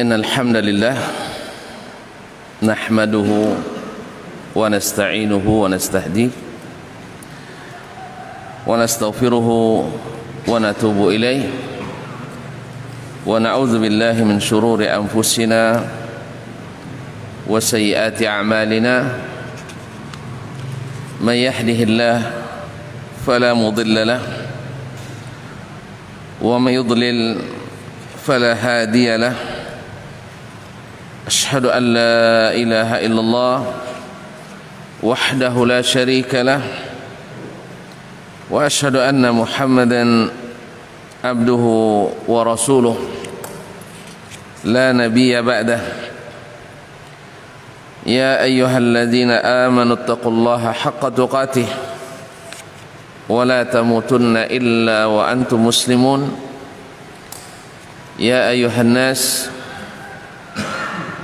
إن الحمد لله نحمده ونستعينه ونستهديه ونستغفره ونتوب إليه ونعوذ بالله من شرور أنفسنا وسيئات أعمالنا من يهده الله فلا مضل له ومن يضلل فلا هادي له أشهد أن لا إله إلا الله وحده لا شريك له وأشهد أن محمدا عبده ورسوله لا نبي بعده. يا أيها الذين آمنوا اتقوا الله حق تقاته ولا تموتن إلا وأنتم مسلمون. يا أيها الناس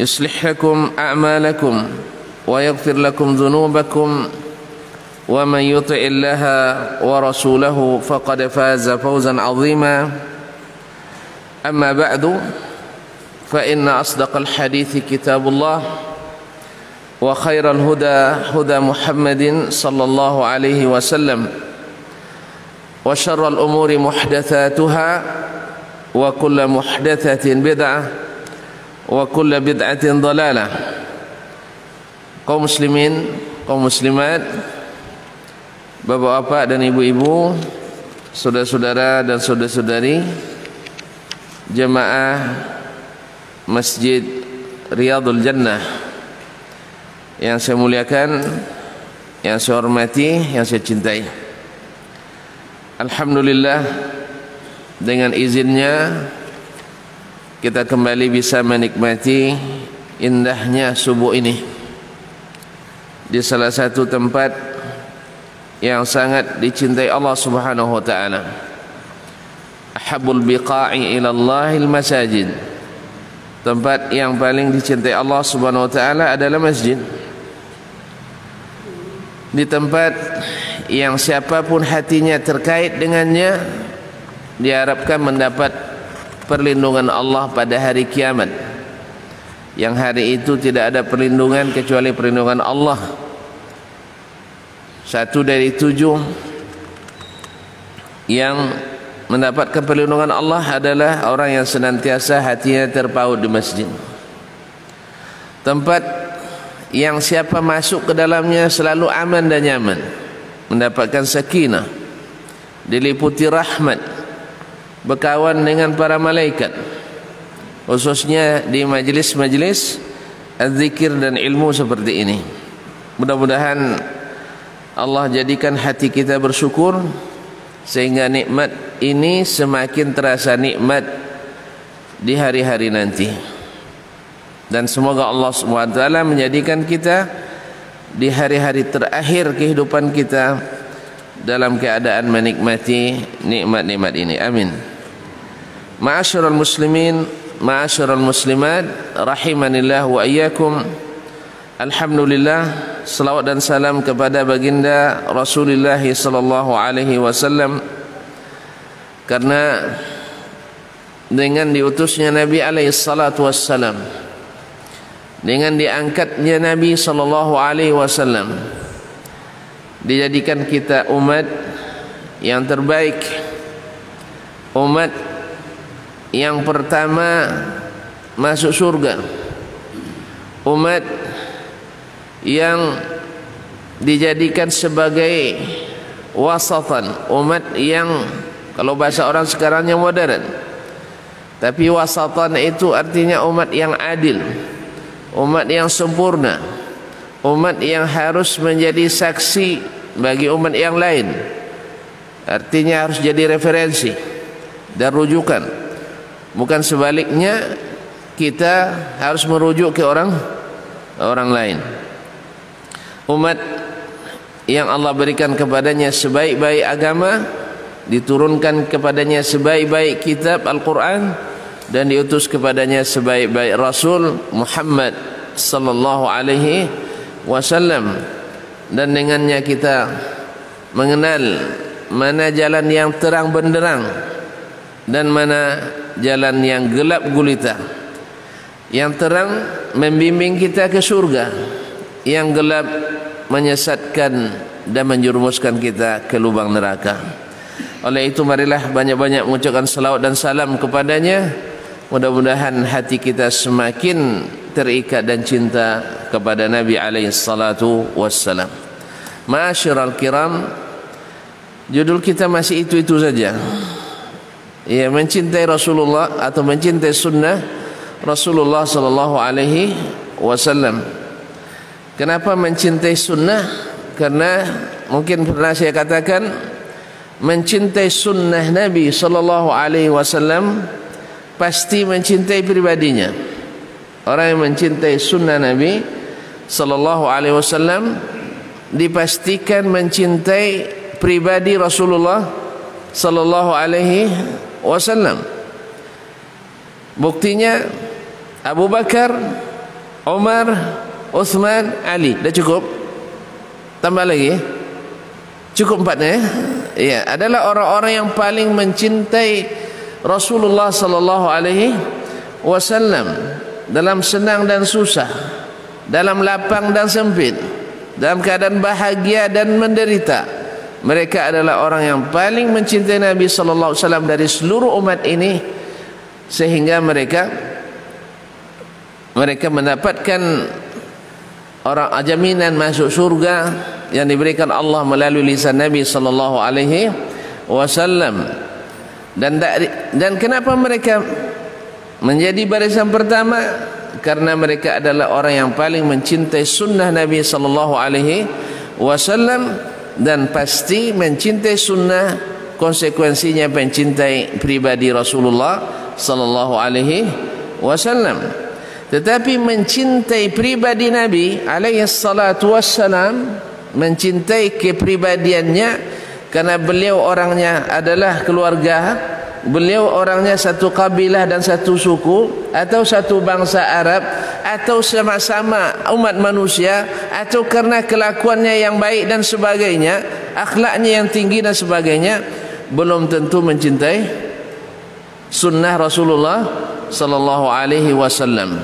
يصلح لكم أعمالكم ويغفر لكم ذنوبكم ومن يطع الله ورسوله فقد فاز فوزا عظيما. أما بعد فإن أصدق الحديث كتاب الله وخير الهدى هدى محمد صلى الله عليه وسلم وشر الأمور محدثاتها وكل محدثة بدعة wa kullu bid'atin dalalah. Kaum muslimin kaum muslimat bapak-bapak dan ibu-ibu saudara-saudara dan saudara-saudari jemaah masjid riyadul jannah yang saya muliakan yang saya hormati yang saya cintai. Alhamdulillah dengan izinnya kita kembali bisa menikmati indahnya subuh ini di salah satu tempat yang sangat dicintai Allah Subhanahu wa taala. Biqa'i ila Allahil masajid. Tempat yang paling dicintai Allah Subhanahu wa taala adalah masjid. Di tempat yang siapa pun hatinya terkait dengannya diharapkan mendapat perlindungan Allah pada hari kiamat. Yang hari itu tidak ada perlindungan kecuali perlindungan Allah. Satu dari tujuh yang mendapatkan perlindungan Allah adalah orang yang senantiasa hatinya terpaut di masjid. Tempat yang siapa masuk ke dalamnya selalu aman dan nyaman mendapatkan sakinah diliputi rahmat berkawan dengan para malaikat. Khususnya di majlis-majlis zikir dan ilmu seperti ini. Mudah-mudahan Allah jadikan hati kita bersyukur sehingga nikmat ini semakin terasa nikmat di hari-hari nanti. Dan semoga Allah SWT menjadikan kita di hari-hari terakhir kehidupan kita dalam keadaan menikmati nikmat-nikmat ini. Amin ma'asyiral muslimin ma'asyiral muslimat rahimanillah wa iyyakum. Alhamdulillah selawat dan salam kepada baginda Rasulullah sallallahu alaihi wasallam. Karena dengan diutusnya Nabi alaihi salatu wassalam dengan diangkatnya Nabi sallallahu alaihi wasallam dijadikan kita umat yang terbaik umat yang pertama masuk surga. Umat yang dijadikan sebagai wasatan. Umat yang kalau bahasa orang sekarang yang modern. Tapi wasatan itu artinya umat yang adil. Umat yang sempurna. Umat yang harus menjadi saksi bagi umat yang lain. Artinya harus jadi referensi dan rujukan bukan sebaliknya kita harus merujuk ke orang orang lain. Umat yang Allah berikan kepadanya sebaik-baik agama diturunkan kepadanya sebaik-baik kitab Al-Quran dan diutus kepadanya sebaik-baik Rasul Muhammad sallallahu alaihi wasallam. Dan dengannya kita mengenal mana jalan yang terang benderang dan mana jalan yang gelap gulita. Yang terang membimbing kita ke surga yang gelap menyesatkan dan menjerumuskan kita ke lubang neraka. Oleh itu marilah banyak-banyak mengucapkan salawat dan salam kepadanya. Mudah-mudahan hati kita semakin terikat dan cinta kepada Nabi alaihi salatu wassalam. Ma'asyiral kiram judul kita masih itu-itu saja ya mencintai Rasulullah atau mencintai sunnah Rasulullah sallallahu alaihi wasallam. Kenapa mencintai sunnah? Karena mungkin pernah saya katakan mencintai sunnah Nabi sallallahu alaihi wasallam pasti mencintai pribadinya. Orang yang mencintai sunnah Nabi sallallahu alaihi wasallam dipastikan mencintai pribadi Rasulullah sallallahu alaihi wasallam. Buktinya Abu Bakar Umar Uthman Ali. Dah cukup? Tambah lagi cukup empatnya ya ya adalah orang-orang yang paling mencintai Rasulullah sallallahu alaihi wasallam dalam senang dan susah dalam lapang dan sempit dalam keadaan bahagia dan menderita mereka adalah orang yang paling mencintai Nabi sallallahu alaihi wasallam dari seluruh umat ini sehingga mereka mereka mendapatkan orang jaminan masuk surga yang diberikan Allah melalui lisan Nabi sallallahu alaihi wasallam. Dan dan kenapa mereka menjadi barisan pertama? Karena mereka adalah orang yang paling mencintai sunnah Nabi sallallahu alaihi wasallam dan pasti mencintai sunnah konsekuensinya mencintai pribadi Rasulullah sallallahu alaihi wasallam. Tetapi mencintai pribadi Nabi alaihi salatu wassalam mencintai kepribadiannya karena beliau orangnya adalah keluarga beliau orangnya satu kabilah dan satu suku atau satu bangsa Arab atau sama-sama umat manusia atau karena kelakuannya yang baik dan sebagainya akhlaknya yang tinggi dan sebagainya belum tentu mencintai sunnah Rasulullah sallallahu alaihi wasallam.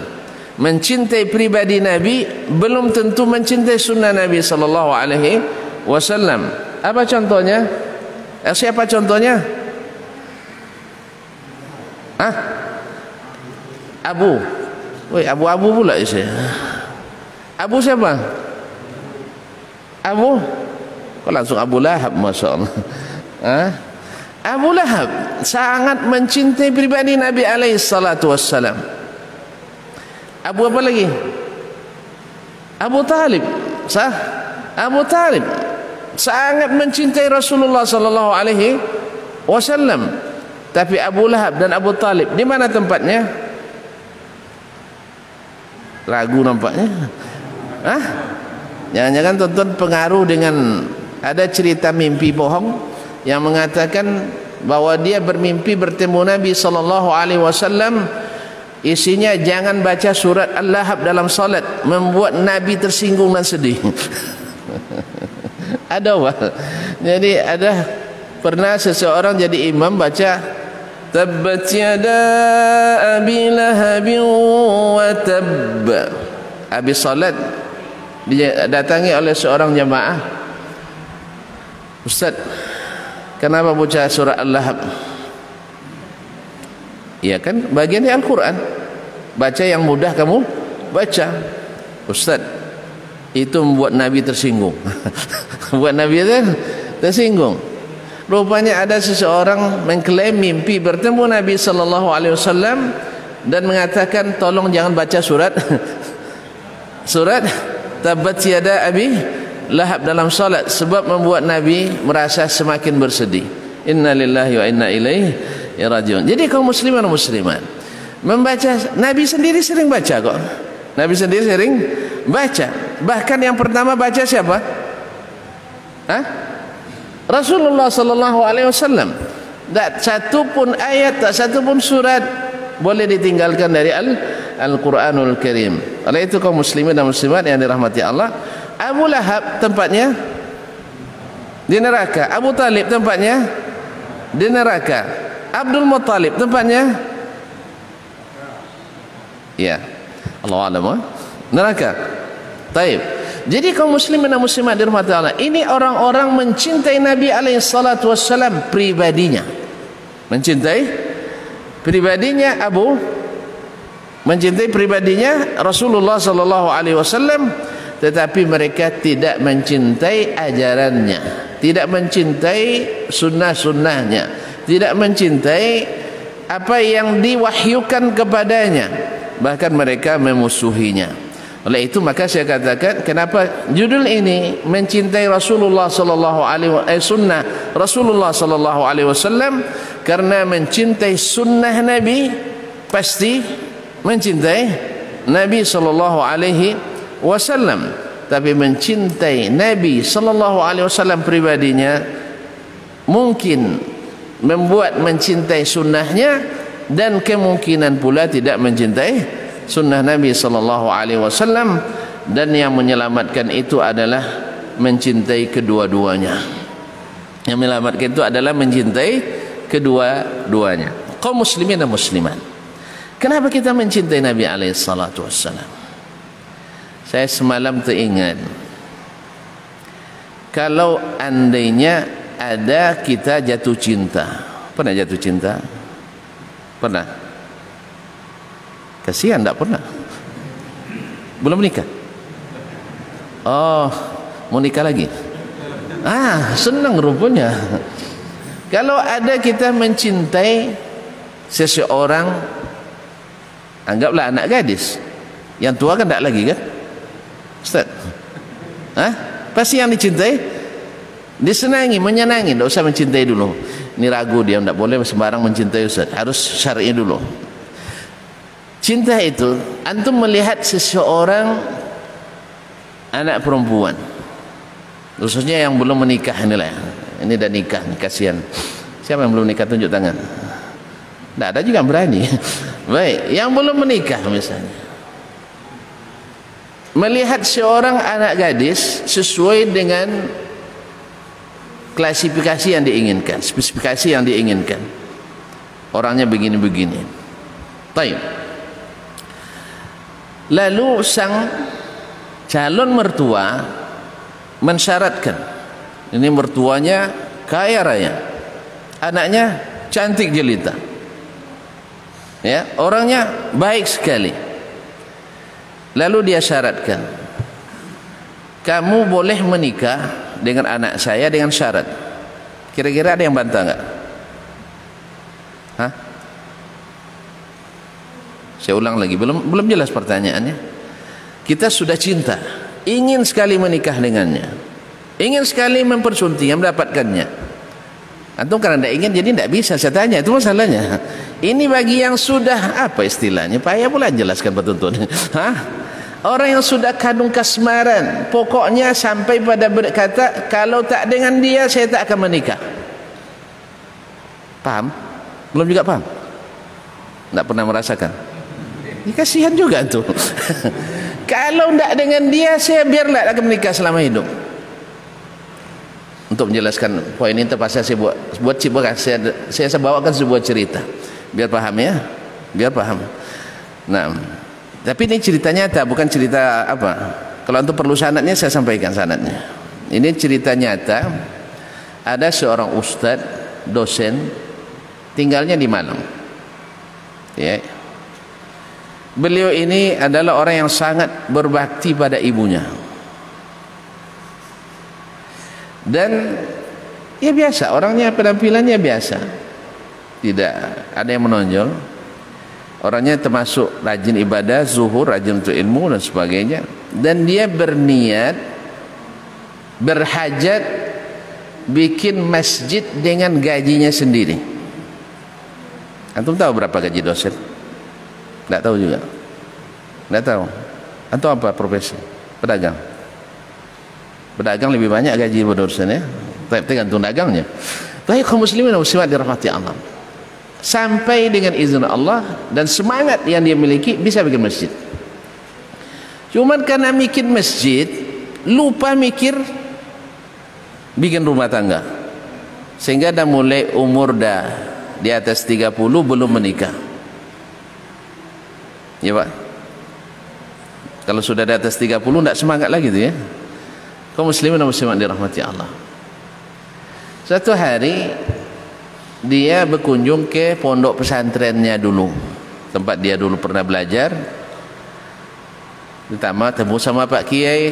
Mencintai pribadi Nabi belum tentu mencintai sunnah Nabi sallallahu alaihi wasallam. Apa contohnya? Eh, siapa contohnya Hah? Abu. Woi, Abu-abu pula saya. Abu siapa? Abu? Kau langsung Abu Lahab, Masya Allah. Hah? Abu Lahab sangat mencintai pribadi Nabi alaihi salatu wassalam. Abu apa lagi? Abu Talib. Sah? Abu Talib sangat mencintai Rasulullah sallallahu alaihi wasallam. Tapi Abu Lahab dan Abu Talib di mana tempatnya? Ragu nampaknya. Hah? Jangan-jangan tonton pengaruh dengan ada cerita mimpi bohong yang mengatakan bahwa dia bermimpi bertemu Nabi sallallahu alaihi wasallam isinya jangan baca surat Al-Lahab dalam salat membuat Nabi tersinggung dan sedih. ada apa? Jadi ada pernah seseorang jadi imam baca Yada Abi Lahab wa tab. Habis salat didatangi oleh seorang jemaah. Ustaz, kenapa baca surah Al-Lahab? Ya kan bagian dari Al-Quran. Baca yang mudah kamu baca. Ustaz, itu membuat Nabi tersinggung. Buat Nabi tersinggung. Rupanya ada seseorang mengklaim mimpi bertemu Nabi sallallahu alaihi wasallam dan mengatakan tolong jangan baca surat surat tabat yada abi lahab dalam salat sebab membuat Nabi merasa semakin bersedih. Inna lillahi wa inna ilaihi rajiun. Jadi kaum muslimin muslimat membaca Nabi sendiri sering baca kok. Nabi sendiri sering baca. Bahkan yang pertama baca siapa? Hah? Rasulullah sallallahu alaihi wasallam. Tak satu pun ayat, tak satu pun surat boleh ditinggalkan dari Al Al-Qur'anul Karim. Oleh itu kaum muslimin dan muslimat yang dirahmati Allah, Abu Lahab tempatnya di neraka. Abu Talib tempatnya di neraka. Abdul Muttalib tempatnya ya. Allah alam ha? neraka. Taib. Jadi kaum muslimin dan muslimat dirahmati Allah, ini orang-orang mencintai Nabi alaihi salatu wassalam pribadinya. Mencintai pribadinya Abu mencintai pribadinya Rasulullah sallallahu alaihi wasallam tetapi mereka tidak mencintai ajarannya, tidak mencintai sunnah-sunnahnya, tidak mencintai apa yang diwahyukan kepadanya, bahkan mereka memusuhinya. Oleh itu maka saya katakan kenapa judul ini mencintai Rasulullah sallallahu alaihi eh, sunnah Rasulullah sallallahu alaihi wasallam? Karena mencintai sunnah Nabi pasti mencintai Nabi sallallahu alaihi wasallam. Tapi mencintai Nabi sallallahu alaihi wasallam pribadinya mungkin membuat mencintai sunnahnya dan kemungkinan pula tidak mencintai sunnah Nabi sallallahu alaihi wasallam dan yang menyelamatkan itu adalah mencintai kedua-duanya. Yang menyelamatkan itu adalah mencintai kedua-duanya. Kaum muslimin dan muslimat. Kenapa kita mencintai Nabi alaihi salatu wasallam? Saya semalam teringat kalau andainya ada kita jatuh cinta. Pernah jatuh cinta? Pernah? Kasihan tak pernah. Belum nikah. Oh, mau nikah lagi. Ah, senang rupanya. Kalau ada kita mencintai seseorang anggaplah anak gadis. Yang tua kan tak lagi kan? Ustaz. Hah? Pasti yang dicintai disenangi, menyenangi, tak usah mencintai dulu. Ini ragu dia tak boleh sembarang mencintai Ustaz. Harus syar'i dulu. Cinta itu antum melihat seseorang anak perempuan. Khususnya yang belum menikah inilah ini dah nikah kasihan. Siapa yang belum nikah tunjuk tangan. Tidak ada juga yang berani. Baik yang belum menikah misalnya. Melihat seorang anak gadis sesuai dengan klasifikasi yang diinginkan spesifikasi yang diinginkan. Orangnya begini-begini. Baik lalu sang calon mertua mensyaratkan ini mertuanya kaya raya anaknya cantik jelita. Ya orangnya baik sekali. Lalu dia syaratkan kamu boleh menikah dengan anak saya dengan syarat. Kira-kira ada yang bantah enggak Saya ulang lagi, belum belum jelas pertanyaannya. Kita sudah cinta, ingin sekali menikah dengannya. Ingin sekali mempersunting, mendapatkannya. Antum karena tidak ingin jadi tidak bisa saya tanya itu masalahnya. Ini bagi yang sudah apa istilahnya? Payah pula jelaskan petuntun. Hah? Orang yang sudah kandung kasmaran, pokoknya sampai pada berkata kalau tak dengan dia saya tak akan menikah. Paham? Belum juga paham? Tidak pernah merasakan? Ini kasihan juga tu. Kalau tidak dengan dia, saya biarlah akan menikah selama hidup. Untuk menjelaskan poin ini terpaksa saya buat buat cibakan saya saya bawakan sebuah cerita. Biar paham ya? Biar paham. Nah tapi ini cerita nyata bukan cerita apa. Kalau untuk perlu sanatnya saya sampaikan sanatnya. Ini cerita nyata. Ada seorang ustadz dosen tinggalnya di Malang. Ya beliau ini adalah orang yang sangat berbakti pada ibunya. Dan ya biasa orangnya penampilannya biasa. Tidak ada yang menonjol. Orangnya termasuk rajin ibadah zuhur rajin untuk ilmu dan sebagainya. Dan dia berniat berhajat bikin masjid dengan gajinya sendiri. Antum tahu berapa gaji dosen? Tidak tahu juga. Tidak tahu. Antum apa profesi? Pedagang. Pedagang lebih banyak gaji dosen ya. Tapi tergantung dagangnya. Baik kaum muslimin dan muslimat dirahmati Allah. Sampai dengan izin Allah dan semangat yang dia miliki bisa bikin masjid. Cuman karena mikir masjid, lupa mikir bikin rumah tangga. Sehingga dah mulai umur dah di atas 30 belum menikah ya pak. Kalau sudah di atas 30 tidak semangat lagi tu ya. Kaum muslimin dan muslimat dirahmati Allah. Satu hari dia berkunjung ke pondok pesantrennya dulu. Tempat dia dulu pernah belajar. Pertama temu sama Pak Kiai.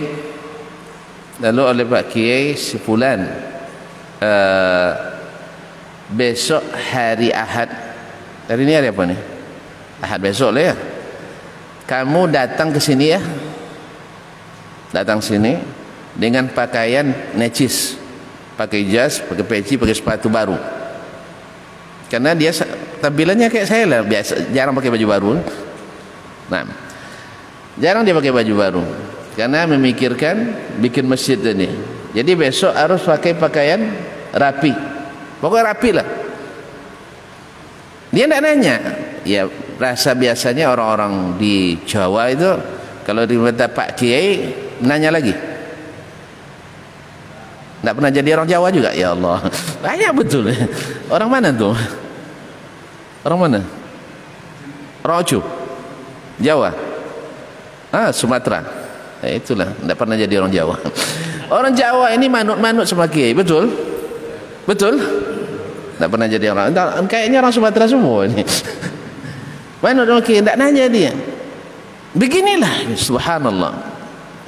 Lalu oleh Pak Kiai si uh, besok hari Ahad. Hari ini hari apa nih Ahad besok lah ya kamu datang ke sini ya. Datang sini dengan pakaian necis. Pakai jas pakai peci pakai sepatu baru. Karena dia tampilannya kayak saya lah biasa jarang pakai baju baru. Nah jarang dia pakai baju baru. Karena memikirkan bikin masjid ini. Jadi besok harus pakai pakaian rapi. Pokoknya rapi lah. Dia tidak nanya. Ya rasa biasanya orang-orang di Jawa itu kalau diminta Pak Kiai nanya lagi. Tidak pernah jadi orang Jawa juga? Ya Allah. Banyak betul. Orang mana tuh? Orang mana? Ocu Jawa. Ah Sumatera. Eh, itulah. Tidak pernah jadi orang Jawa. Orang Jawa ini manut-manut sama Kiai betul? Betul? Tak pernah jadi orang. Kayaknya orang Sumatera semua ini mana orang okay, tak nanya dia? Beginilah. Subhanallah.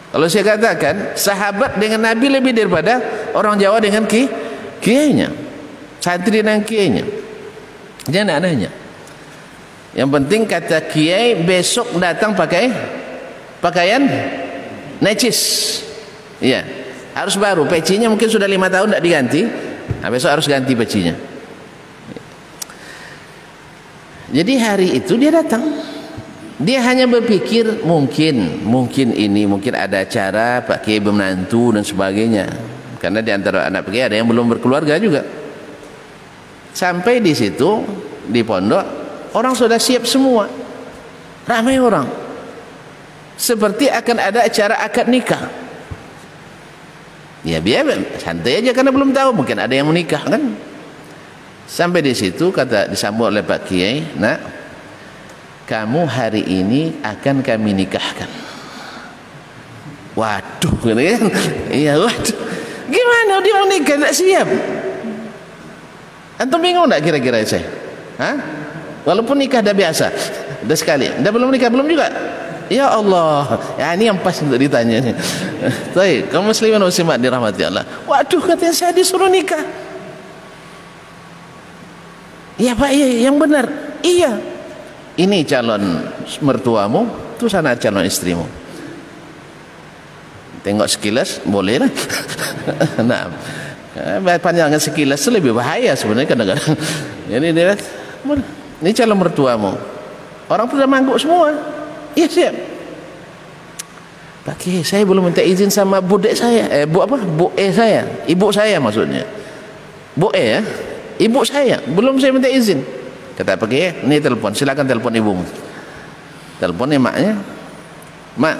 Kalau saya katakan sahabat dengan Nabi lebih daripada orang Jawa dengan ki kiainya. Santri dengan kiainya. Dia nak nanya. Yang penting kata kiai besok datang pakai pakaian necis. Iya. Harus baru pecinya mungkin sudah lima tahun tidak diganti. Nah, besok harus ganti pecinya jadi hari itu dia datang. Dia hanya berpikir mungkin mungkin ini mungkin ada acara Pak Kiai menantu dan sebagainya. Karena di antara anak Kiai ada yang belum berkeluarga juga. Sampai di situ di pondok orang sudah siap semua. Ramai orang. Seperti akan ada acara akad nikah. Ya biar santai aja karena belum tahu mungkin ada yang menikah kan Sampai di situ kata disambut oleh Pak Kiai, "Nak, kamu hari ini akan kami nikahkan." Waduh, gitu kan? Iya, waduh. Gimana dia mau nikah tak siap? Antum bingung tak kira-kira saya? Hah? Walaupun nikah dah biasa. Dah sekali. Dah belum nikah belum juga. Ya Allah. Ya ini yang pas untuk ditanya. Baik, kaum muslimin muslimat dirahmati Allah. Waduh, katanya saya disuruh nikah. Iya Pak, iya, yang benar. Iya. Ini calon mertuamu, itu sana calon istrimu. Tengok sekilas, boleh lah. nah, eh, panjangan sekilas itu lebih bahaya sebenarnya kadang-kadang. Jadi dia ini calon mertuamu. Orang sudah mangguk semua. Iya siap. Pak saya belum minta izin sama budek saya. Eh, bu apa? Bu E saya. Ibu saya maksudnya. Bu E ya ibu saya belum saya minta izin. Kata pergi ya ni telefon silakan telefon ibumu telefon ni maknya mak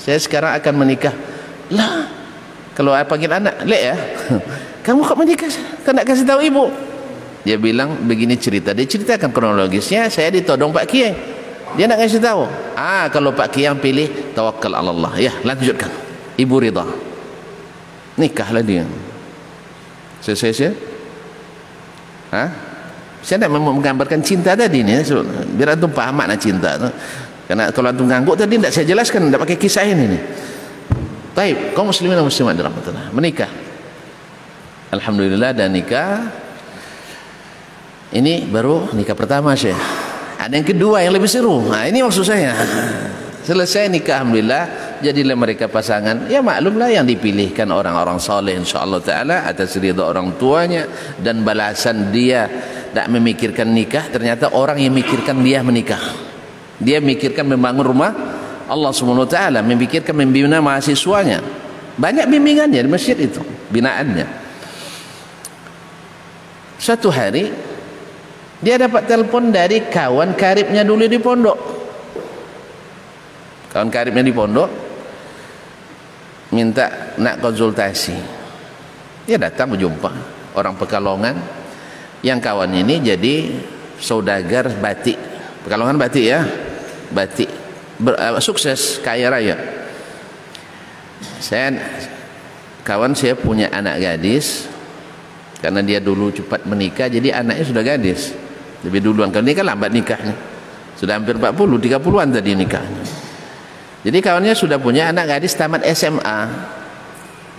saya sekarang akan menikah. Lah kalau saya panggil anak lek ya kamu kok menikah? Kan nak kasih tahu ibu. Dia bilang begini cerita. Dia ceritakan kronologisnya saya ditodong Pak Kiai. Dia nak kasih tahu. Ah kalau Pak Kiai yang pilih tawakal Allah. Ya lanjutkan. Ibu rida nikahlah dia. Selesai ha? saya nak menggambarkan cinta tadi ni? Biar antum faham makna cinta tu. Kerana kalau antum ngangguk tadi tidak saya jelaskan tidak pakai kisah ini ni. Baik kaum muslimin dan muslimat dirahmatullah menikah. Alhamdulillah dan nikah. Ini baru nikah pertama saya ada yang kedua yang lebih seru. Nah, ini maksud saya selesai nikah alhamdulillah jadilah mereka pasangan. Ya maklumlah yang dipilihkan orang-orang soleh insyaallah taala atas ridha orang tuanya dan balasan dia. Tak memikirkan nikah ternyata orang yang memikirkan dia menikah. Dia memikirkan membangun rumah Allah Subhanahu wa taala memikirkan membina mahasiswanya. Banyak bimbingannya di masjid itu binaannya. Suatu hari dia dapat telepon dari kawan karibnya dulu di pondok kawan karibnya di pondok minta nak konsultasi. Dia datang berjumpa. Orang pekalongan yang kawan ini jadi saudagar batik. Pekalongan batik ya? Batik. Ber, uh, sukses kaya raya. Saya kawan saya punya anak gadis. Karena dia dulu cepat menikah jadi anaknya sudah gadis. Lebih duluan. Kalau ini kan lambat nikahnya. Sudah hampir 40 30-an tadi nikahnya jadi kawannya sudah punya anak gadis tamat SMA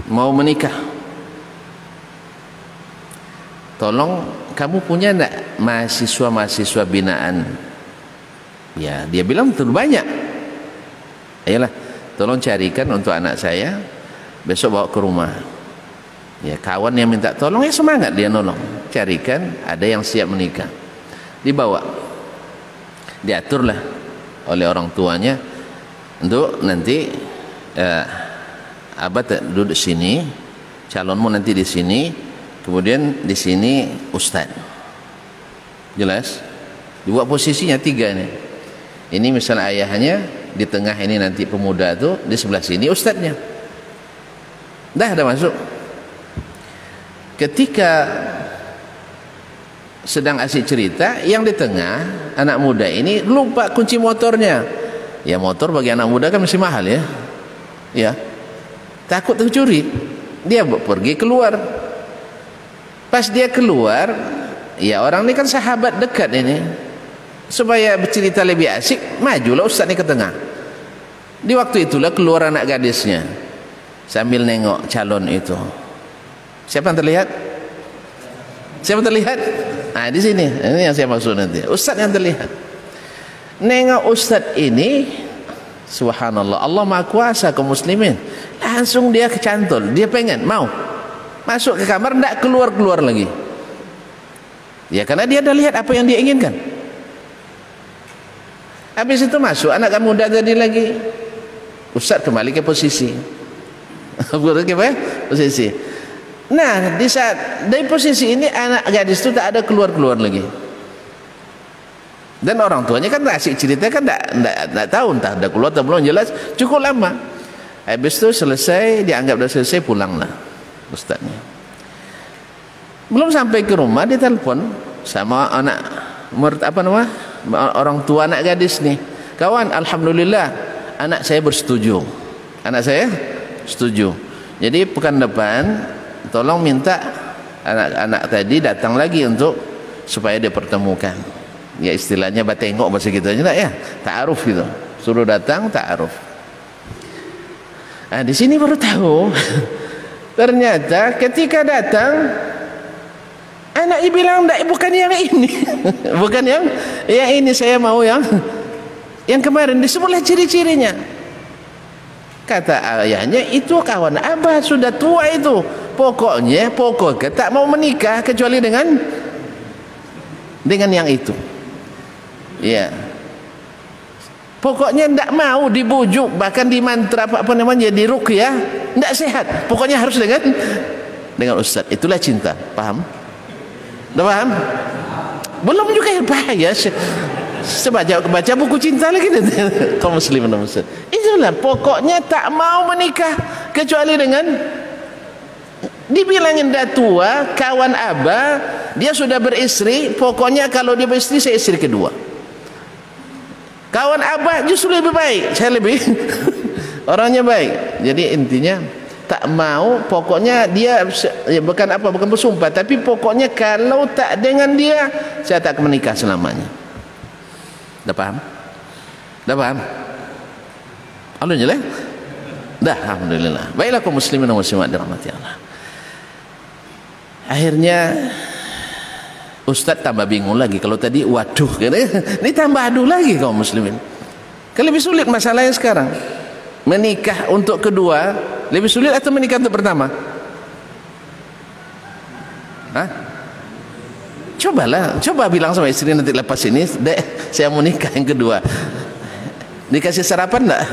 mau menikah. Tolong kamu punya enggak mahasiswa-mahasiswa binaan? Ya, dia bilang betul banyak. Ayolah, tolong carikan untuk anak saya besok bawa ke rumah. Ya, kawan yang minta tolong ya semangat dia nolong. Carikan ada yang siap menikah. Dibawa. Diaturlah oleh orang tuanya untuk nanti eh, abah duduk sini calonmu nanti di sini kemudian di sini ustaz. Jelas? Dua posisinya tiga ini. Ini misalnya ayahnya di tengah ini nanti pemuda itu di sebelah sini ustaznya. Dah ada masuk. Ketika sedang asik cerita yang di tengah anak muda ini lupa kunci motornya ya motor bagi anak muda kan masih mahal ya. Ya. Takut tercuri. Dia pergi keluar. Pas dia keluar ya orang ini kan sahabat dekat ini. Supaya bercerita lebih asik majulah ustaz ini ke tengah. Di waktu itulah keluar anak gadisnya. Sambil nengok calon itu. Siapa yang terlihat? Siapa yang terlihat? Nah di sini. Ini yang saya maksud nanti. Ustaz yang terlihat nengok ustaz ini subhanallah Allah maha kuasa kaum muslimin. Langsung dia kecantol dia pengen mau. Masuk ke kamar tidak keluar-keluar lagi. Ya karena dia dah lihat apa yang dia inginkan. Habis itu masuk anak kamu muda tadi lagi. Ustaz kembali ke posisi. Ke posisi. Nah di saat dari posisi ini anak gadis itu tak ada keluar-keluar lagi dan orang tuanya kan asik cerita kan tak tahu entah dah keluar atau belum. Jelas cukup lama. Habis itu selesai dianggap dah selesai pulanglah ustaznya. Belum sampai ke rumah dia telepon sama anak apa nama? Orang tua anak gadis nih. Kawan Alhamdulillah anak saya bersetuju. Anak saya setuju. Jadi pekan depan tolong minta anak-anak tadi datang lagi untuk supaya dia pertemukan ya istilahnya batengok bahasa kita aja ya? Ta'aruf gitu. Suruh datang ta'aruf. Nah di sini baru tahu. Ternyata ketika datang anak ibu bilang bukan yang ini. Bukan yang yang ini saya mau yang yang kemarin. Disebutlah ciri-cirinya. Kata ayahnya itu kawan abah sudah tua itu. Pokoknya pokoknya tak mau menikah kecuali dengan dengan yang itu ya pokoknya tidak mau dibujuk bahkan di mantra apa, apa namanya di ruqyah tidak sehat. Pokoknya harus dengan dengan ustaz. Itulah cinta. Paham? Dah paham? Belum juga ya bahaya. Sebaca baca buku cinta lagi. Kaum muslim dan muslim. Itulah pokoknya tak mau menikah kecuali dengan dibilangin dah tua kawan abah dia sudah beristri pokoknya kalau dia beristri saya istri kedua kawan abah justru lebih baik. Saya lebih orangnya baik. Jadi intinya tak mau pokoknya dia ya bukan apa bukan bersumpah tapi pokoknya kalau tak dengan dia saya tak akan menikah selamanya. Dah paham dah paham Alhamdulillah. Dah Alhamdulillah. Baiklah kaum muslimin dan muslimat dirahmati Allah. Akhirnya Ustaz tambah bingung lagi kalau tadi waduh kan ini tambah aduh lagi kaum muslimin. Kan lebih sulit masalahnya sekarang. Menikah untuk kedua lebih sulit atau menikah untuk pertama? Hah? cobalah coba bilang sama istri nanti lepas ini dek saya mau nikah yang kedua. Dikasih sarapan enggak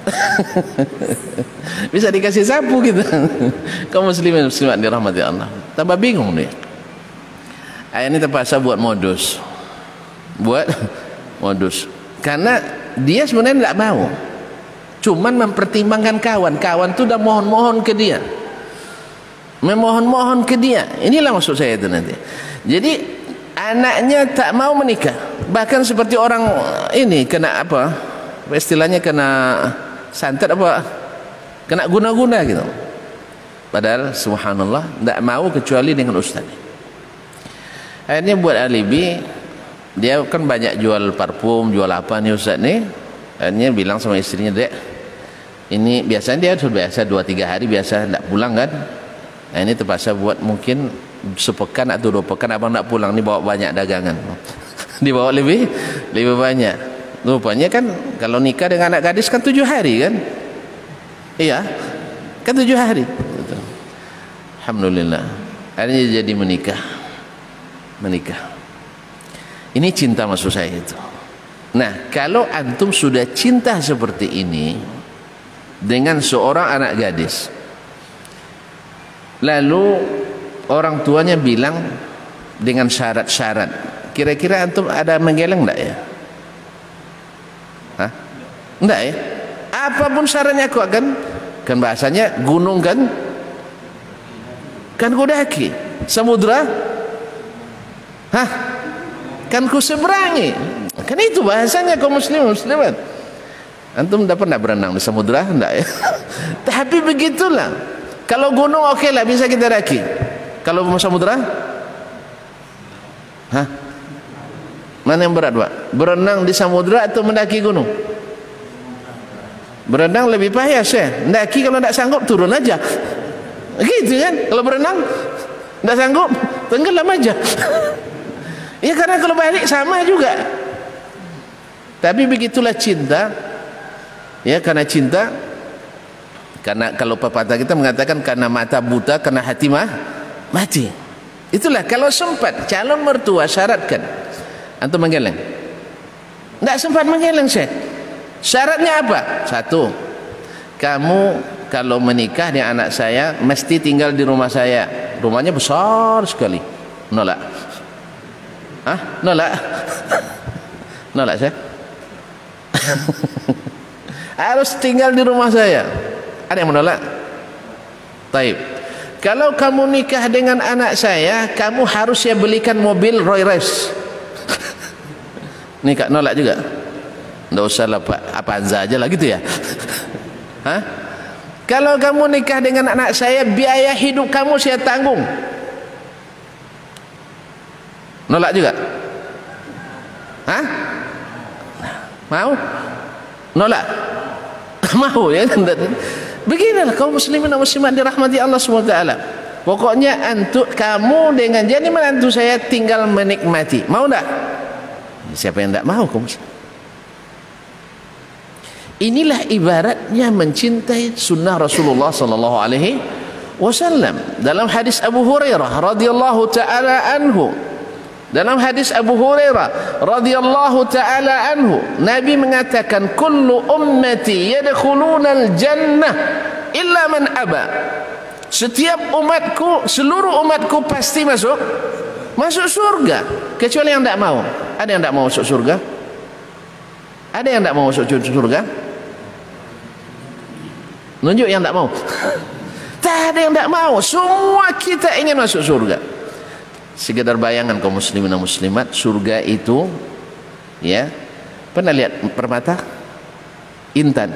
bisa dikasih sapu gitu. Kaum muslimin muslimat dirahmati Allah. Tambah bingung nih ayat ini terpaksa buat modus. Buat modus. Karena dia sebenarnya tidak mau. Cuman mempertimbangkan kawan. Kawan tu dah mohon-mohon ke dia. Memohon-mohon ke dia. Inilah maksud saya itu nanti. Jadi anaknya tak mau menikah. Bahkan seperti orang ini kena apa? Istilahnya kena santet apa? Kena guna-guna gitu. Padahal subhanallah tidak mau kecuali dengan ustaz akhirnya buat alibi dia kan banyak jual parfum jual apa nih ustaz nih. Akhirnya bilang sama istrinya dek ini biasanya dia sudah biasa 2-3 hari biasa tidak pulang kan? Nah, ini terpaksa buat mungkin sepekan atau dua pekan abang tidak pulang ni bawa banyak dagangan. Dibawa lebih lebih banyak. Rupanya kan kalau nikah dengan anak gadis kan tujuh hari kan? Iya kan tujuh hari. Alhamdulillah. Akhirnya jadi menikah menikah. Ini cinta maksud saya itu. Nah kalau antum sudah cinta seperti ini dengan seorang anak gadis lalu orang tuanya bilang dengan syarat-syarat kira-kira antum ada menggeleng enggak ya? Hah? Enggak ya? Apa pun syaratnya aku akan kan bahasanya gunung kan? Kan kudaki. Samudra hah kan ku seberangi kan itu bahasanya kaum muslim muslimat antum enggak berenang di samudra enggak ya tapi begitulah kalau gunung oke okay lah bisa kita daki kalau samudra hah Mana yang berat Pak? Berenang di samudra atau mendaki gunung? Berenang lebih payah saya. Mendaki kalau tidak sanggup turun aja. Gitu kan? Kalau berenang tidak sanggup tenggelam aja. ya karena kalau balik sama juga. Tapi begitulah cinta. Ya karena cinta. Karena kalau pepatah kita mengatakan karena mata buta, karena hati mah mati. Itulah kalau sempat calon mertua syaratkan Antum menggeleng? Tidak sempat menggeleng Syekh. Syaratnya apa? Satu. Kamu kalau menikah dengan anak saya mesti tinggal di rumah saya. Rumahnya besar sekali. Nolak. Hah? Nolak. Nolak saya. Harus tinggal di rumah saya. Ada yang menolak? Taib. Kalau kamu nikah dengan anak saya, kamu harus ya belikan mobil Roy Race. Ni kak nolak juga. Enggak usah Pak, apa aja lah gitu ya. Hah? Kalau kamu nikah dengan anak saya, biaya hidup kamu saya tanggung. Nolak juga? Hah? Mau? Nolak? Mau ya? Beginilah kaum muslimin dan muslimat dirahmati Allah SWT. Pokoknya antuk kamu dengan jadi menantu saya tinggal menikmati. Mau tak? Siapa yang tidak mau kaum Inilah ibaratnya mencintai sunnah Rasulullah sallallahu alaihi wasallam. Dalam hadis Abu Hurairah radhiyallahu taala anhu dalam hadis Abu Hurairah radhiyallahu taala anhu Nabi mengatakan kullu ummati yadkhuluna al-jannah illa man aba. Setiap umatku seluruh umatku pasti masuk masuk surga. Kecuali yang tidak mau. Ada yang tidak mau masuk surga? Ada yang tidak mau masuk surga? Nunjuk yang tidak mau. Tak ada yang tidak mau. Semua kita ingin masuk surga sekedar bayangan kaum muslimin dan muslimat surga itu ya pernah lihat permata? Intan.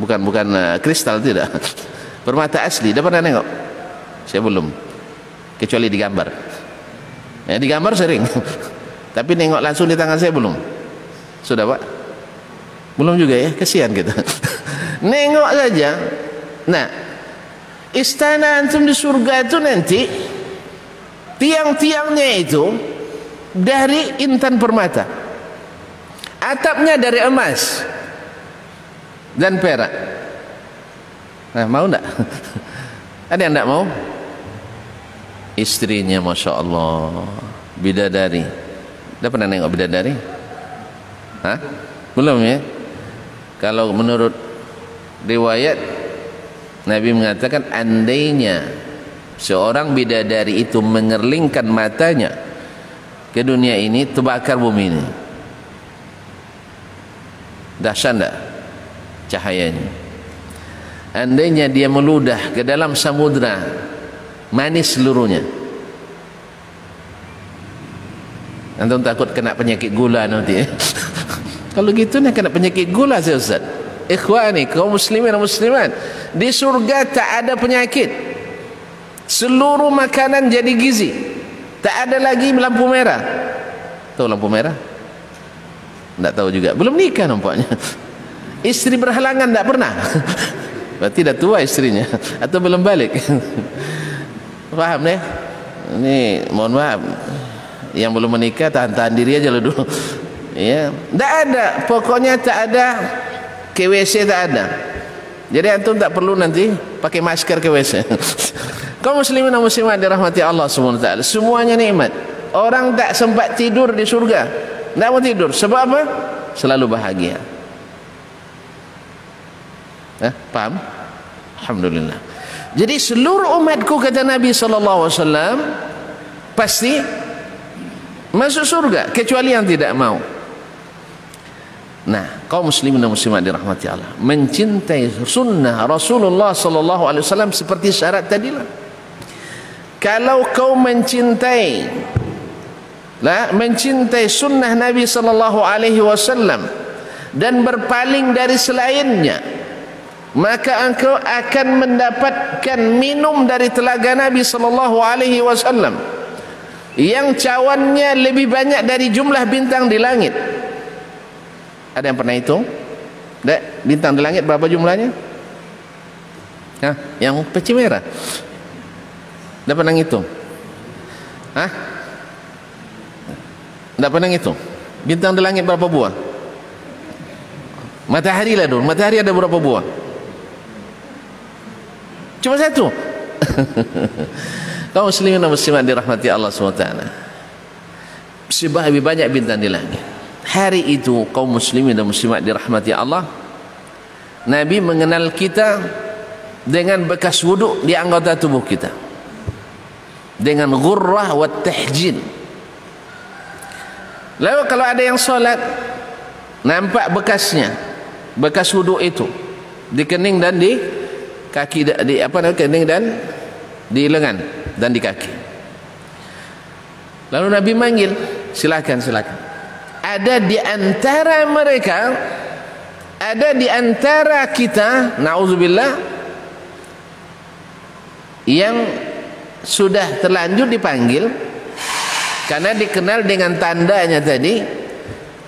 Bukan bukan uh, kristal tidak. Permata asli dah pernah tengok saya belum. Kecuali digambar ya digambar sering. Tapi nengok langsung di tangan saya belum. Sudah pak? Belum juga ya? Kesian kita. Nengok saja. Nah istana antum di surga itu nanti tiang-tiangnya itu dari intan permata atapnya dari emas dan perak nah mau tak? ada yang tak mau? istrinya Masya Allah bidadari dah pernah tengok bidadari? Hah? belum ya? kalau menurut riwayat Nabi mengatakan andainya seorang bidadari itu mengerlingkan matanya ke dunia ini terbakar bumi ini. Dahsyat tak cahayanya? Andainya dia meludah ke dalam samudra manis seluruhnya. Antum takut kena penyakit gula nanti eh? kalau gitu nak kena penyakit gula saya Ustaz. Ikhwani kaum muslimin dan muslimat di surga tak ada penyakit seluruh makanan jadi gizi. Tak ada lagi lampu merah. Tahu lampu merah? Tak tahu juga. Belum nikah nampaknya. Istri berhalangan tak pernah. Berarti dah tua istrinya atau belum balik. Faham ni? Ini mohon maaf. Yang belum menikah tahan-tahan diri aja dulu. Ya. Tak ada. Pokoknya tak ada. KWC tak ada jadi antum tak perlu nanti pakai masker KWC kaum muslimin dan muslimat dirahmati Allah SWT semuanya nikmat. Orang tak sempat tidur di surga. Tak mau tidur. Sebab apa? selalu bahagia. Eh, paham? Alhamdulillah. Jadi seluruh umatku kata Nabi SAW pasti masuk surga kecuali yang tidak mau Nah, kaum muslimin dan muslimat dirahmati Allah, mencintai sunnah Rasulullah sallallahu alaihi wasallam seperti syarat tadilah. Kalau kau mencintai lah mencintai sunnah Nabi sallallahu alaihi wasallam dan berpaling dari selainnya maka engkau akan mendapatkan minum dari telaga Nabi sallallahu alaihi wasallam yang cawannya lebih banyak dari jumlah bintang di langit ada yang pernah hitung Dek, bintang di langit berapa jumlahnya Hah? yang peci merah Dah pernah ngitung? Hah? Dah pernah ngitung? Bintang di langit berapa buah? Matahari lah dulu. Matahari ada berapa buah? Cuma satu. Kau muslimin dan muslimat dirahmati Allah SWT. Sebab lebih banyak bintang di langit. Hari itu kaum muslimin dan muslimat dirahmati Allah. Nabi mengenal kita dengan bekas wuduk di anggota tubuh kita. Dengan ghurrah wa tahjin. Lalu kalau ada yang solat nampak bekasnya bekas wuduk itu di kening dan di kaki di apa namanya kening dan di lengan dan di kaki. Lalu Nabi manggil silakan silakan ada di antara mereka ada di antara kita nauzubillah yang sudah terlanjur dipanggil karena dikenal dengan tandanya tadi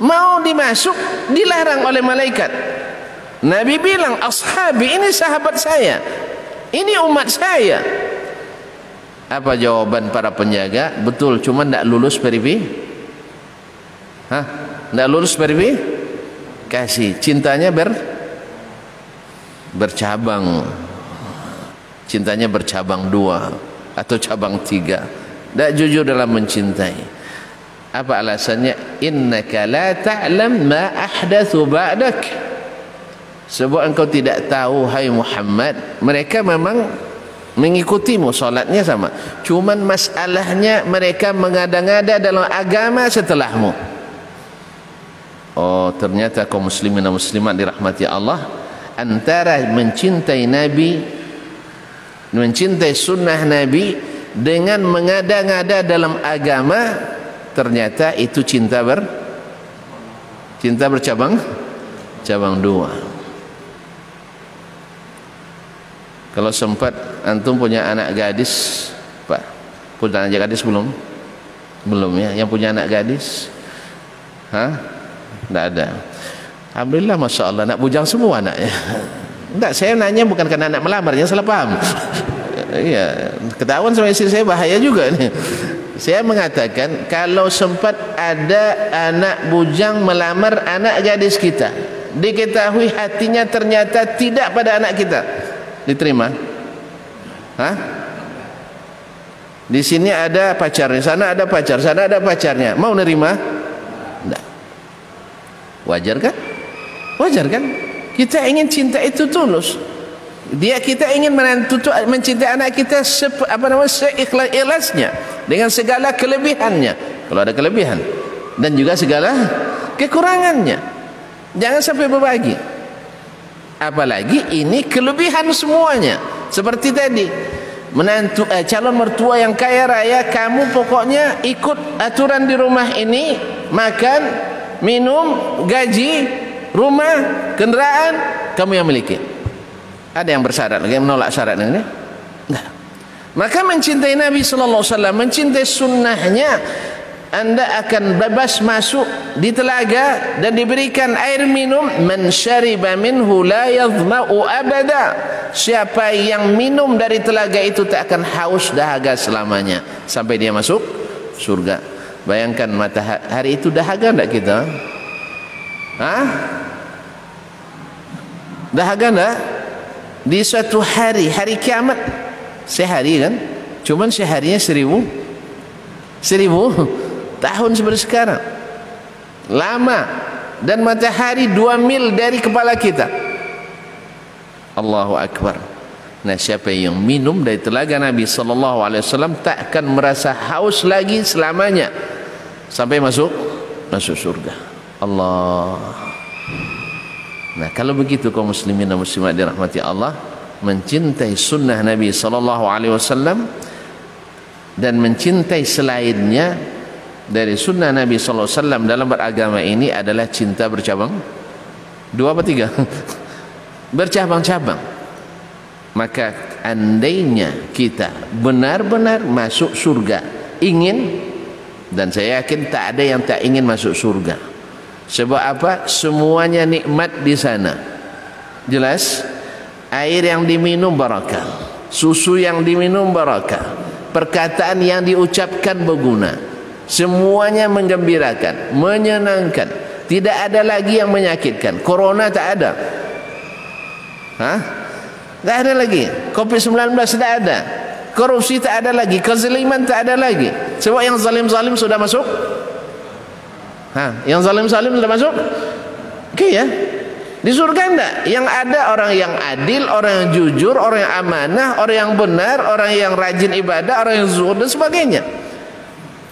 mau dimasuk dilarang oleh malaikat. Nabi bilang ashabi ini sahabat saya. Ini umat saya. Apa jawaban para penjaga? Betul cuma tidak lulus perivi hah? Tidak lulus perivi kasih. Cintanya ber? Bercabang. Cintanya bercabang dua atau cabang tiga. Tak jujur dalam mencintai. Apa alasannya? Innaka la ta'lam ma ahdathu ba'dak. Sebab engkau tidak tahu hai Muhammad mereka memang mengikutimu solatnya sama. Cuman masalahnya mereka mengada-ngada dalam agama setelahmu oh ternyata kaum muslimin dan muslimat dirahmati Allah antara mencintai Nabi mencintai sunnah Nabi dengan mengada-ngada dalam agama ternyata itu cinta ber cinta bercabang cabang dua. Kalau sempat antum punya anak gadis pak punya anak gadis belum? Belum ya yang punya anak gadis. Hah? Tidak ada. Alhamdulillah Masya Allah. Nak bujang semua anaknya. Enggak, saya nanya bukan karena anak melamar, jangan salah paham. Iya, ketahuan sama istri saya bahaya juga nih. saya mengatakan kalau sempat ada anak bujang melamar anak gadis kita diketahui hatinya ternyata tidak pada anak kita. Diterima? Hah? di sini ada pacarnya sana ada pacar sana ada pacarnya. Mau nerima wajar kan? Wajar kan? Kita ingin cinta itu tulus. Dia kita ingin mencintai anak kita se, apa namanya seikhlas-ikhlasnya. Dengan segala kelebihannya. Kalau ada kelebihan. Dan juga segala kekurangannya. Jangan sampai berbagi. Apalagi ini kelebihan semuanya. Seperti tadi. Menantu eh, calon mertua yang kaya raya kamu pokoknya ikut aturan di rumah ini makan minum gaji rumah kendaraan kamu yang miliki. Ada yang bersyarat lagi menolak syarat ini? Enggak maka mencintai Nabi sallallahu alaihi wasallam mencintai sunnahnya anda akan bebas masuk di telaga dan diberikan air minum man syariba minhu la yadhma'u abada. Siapa yang minum dari telaga itu tak akan haus dahaga selamanya. Sampai dia masuk surga bayangkan matahari itu dahaga enggak kita? Ha? Dahaga enggak di suatu hari hari kiamat. Sehari kan? Cuman seharinya seribu seribu tahun seperti sekarang. Lama. Dan matahari dua mil dari kepala kita. Allahu Akbar. Nah siapa yang minum dari telaga Nabi Sallallahu Alaihi Wasallam tak akan merasa haus lagi selamanya sampai masuk masuk surga Allah Nah, kalau begitu kaum muslimin dan muslimat dirahmati Allah, mencintai sunnah Nabi sallallahu alaihi wasallam dan mencintai selainnya dari sunnah Nabi sallallahu alaihi wasallam dalam beragama ini adalah cinta bercabang. Dua apa tiga? Bercabang-cabang. Maka andainya kita benar-benar masuk surga, ingin dan saya yakin tak ada yang tak ingin masuk surga. Sebab apa? Semuanya nikmat di sana. Jelas? Air yang diminum barakah susu yang diminum barakah perkataan yang diucapkan berguna. Semuanya menggembirakan menyenangkan. Tidak ada lagi yang menyakitkan. Corona tak ada. Hah? tak ada lagi. Covid-19 tak ada korupsi tak ada lagi kezaliman tak ada lagi sebab yang zalim-zalim sudah masuk Ha, yang zalim-zalim sudah masuk? Okey ya. Di surga enggak? Yang ada orang yang adil, orang yang jujur, orang yang amanah, orang yang benar, orang yang rajin ibadah, orang yang zuhud dan sebagainya.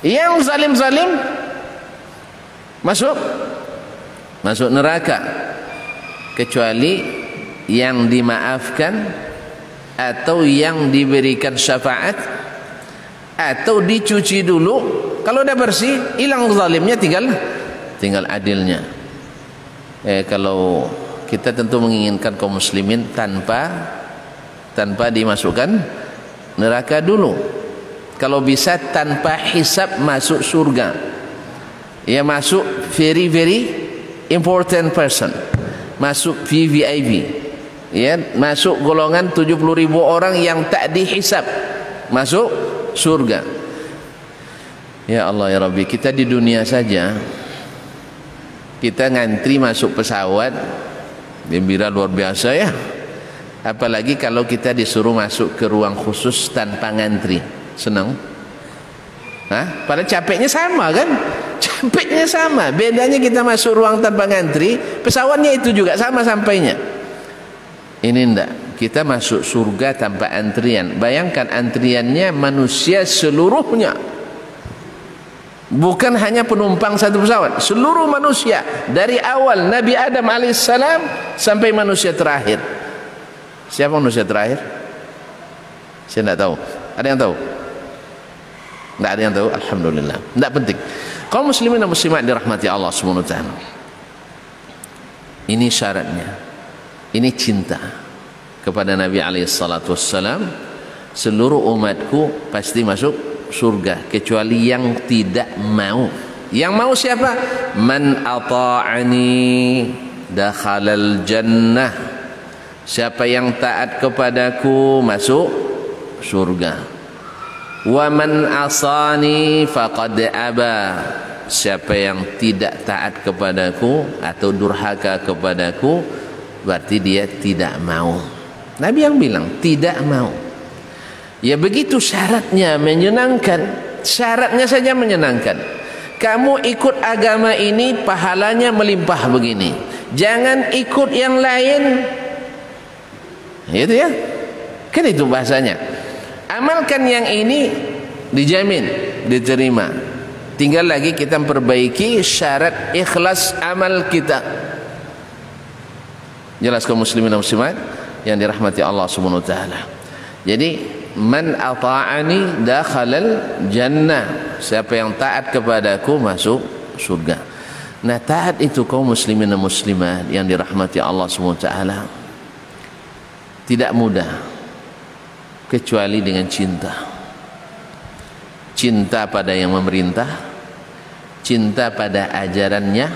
Yang zalim-zalim masuk masuk neraka kecuali yang dimaafkan atau yang diberikan syafaat? Atau dicuci dulu? Kalau dah bersih hilang zalimnya tinggal tinggal adilnya. Eh kalau kita tentu menginginkan kaum muslimin tanpa tanpa dimasukkan neraka dulu. Kalau bisa tanpa hisap masuk surga. Ya masuk very very important person. Masuk VVIP ya masuk golongan 70 ribu orang yang tak dihisap. Masuk surga. Ya Allah ya Rabbi kita di dunia saja kita ngantri masuk pesawat gembira luar biasa ya. Apalagi kalau kita disuruh masuk ke ruang khusus tanpa ngantri. Senang? Hah? pada capeknya sama kan? Capeknya sama. Bedanya kita masuk ruang tanpa ngantri pesawatnya itu juga sama sampainya ini enggak kita masuk surga tanpa antrian. Bayangkan antriannya manusia seluruhnya. Bukan hanya penumpang satu pesawat seluruh manusia. Dari awal Nabi Adam AS sampai manusia terakhir. Siapa manusia terakhir? Saya tidak tahu. Ada yang tahu? Tidak ada yang tahu? Alhamdulillah. Tidak penting. Kaum muslimin dan muslimat dirahmati Allah SWT ini syaratnya ini cinta kepada Nabi alaihi salatu wassalam. Seluruh umatku pasti masuk surga kecuali yang tidak mau. Yang mau siapa? Man ata'ani dakhalal jannah. Siapa yang taat kepadaku masuk surga. Wa man asani faqad aba. Siapa yang tidak taat kepadaku atau durhaka kepadaku berarti dia tidak mau. Nabi yang bilang tidak mau. Ya begitu syaratnya menyenangkan. Syaratnya saja menyenangkan. Kamu ikut agama ini pahalanya melimpah begini. Jangan ikut yang lain. Itu ya. Kan itu bahasanya. Amalkan yang ini dijamin diterima. Tinggal lagi kita memperbaiki syarat ikhlas amal kita jelas kaum muslimin dan muslimat yang dirahmati Allah Subhanahu wa taala. Jadi man ata'ani dakhalal jannah. Siapa yang taat kepadaku masuk surga. Nah taat itu kaum muslimin dan muslimat yang dirahmati Allah Subhanahu wa taala. Tidak mudah. Kecuali dengan cinta. Cinta pada yang memerintah. Cinta pada ajarannya.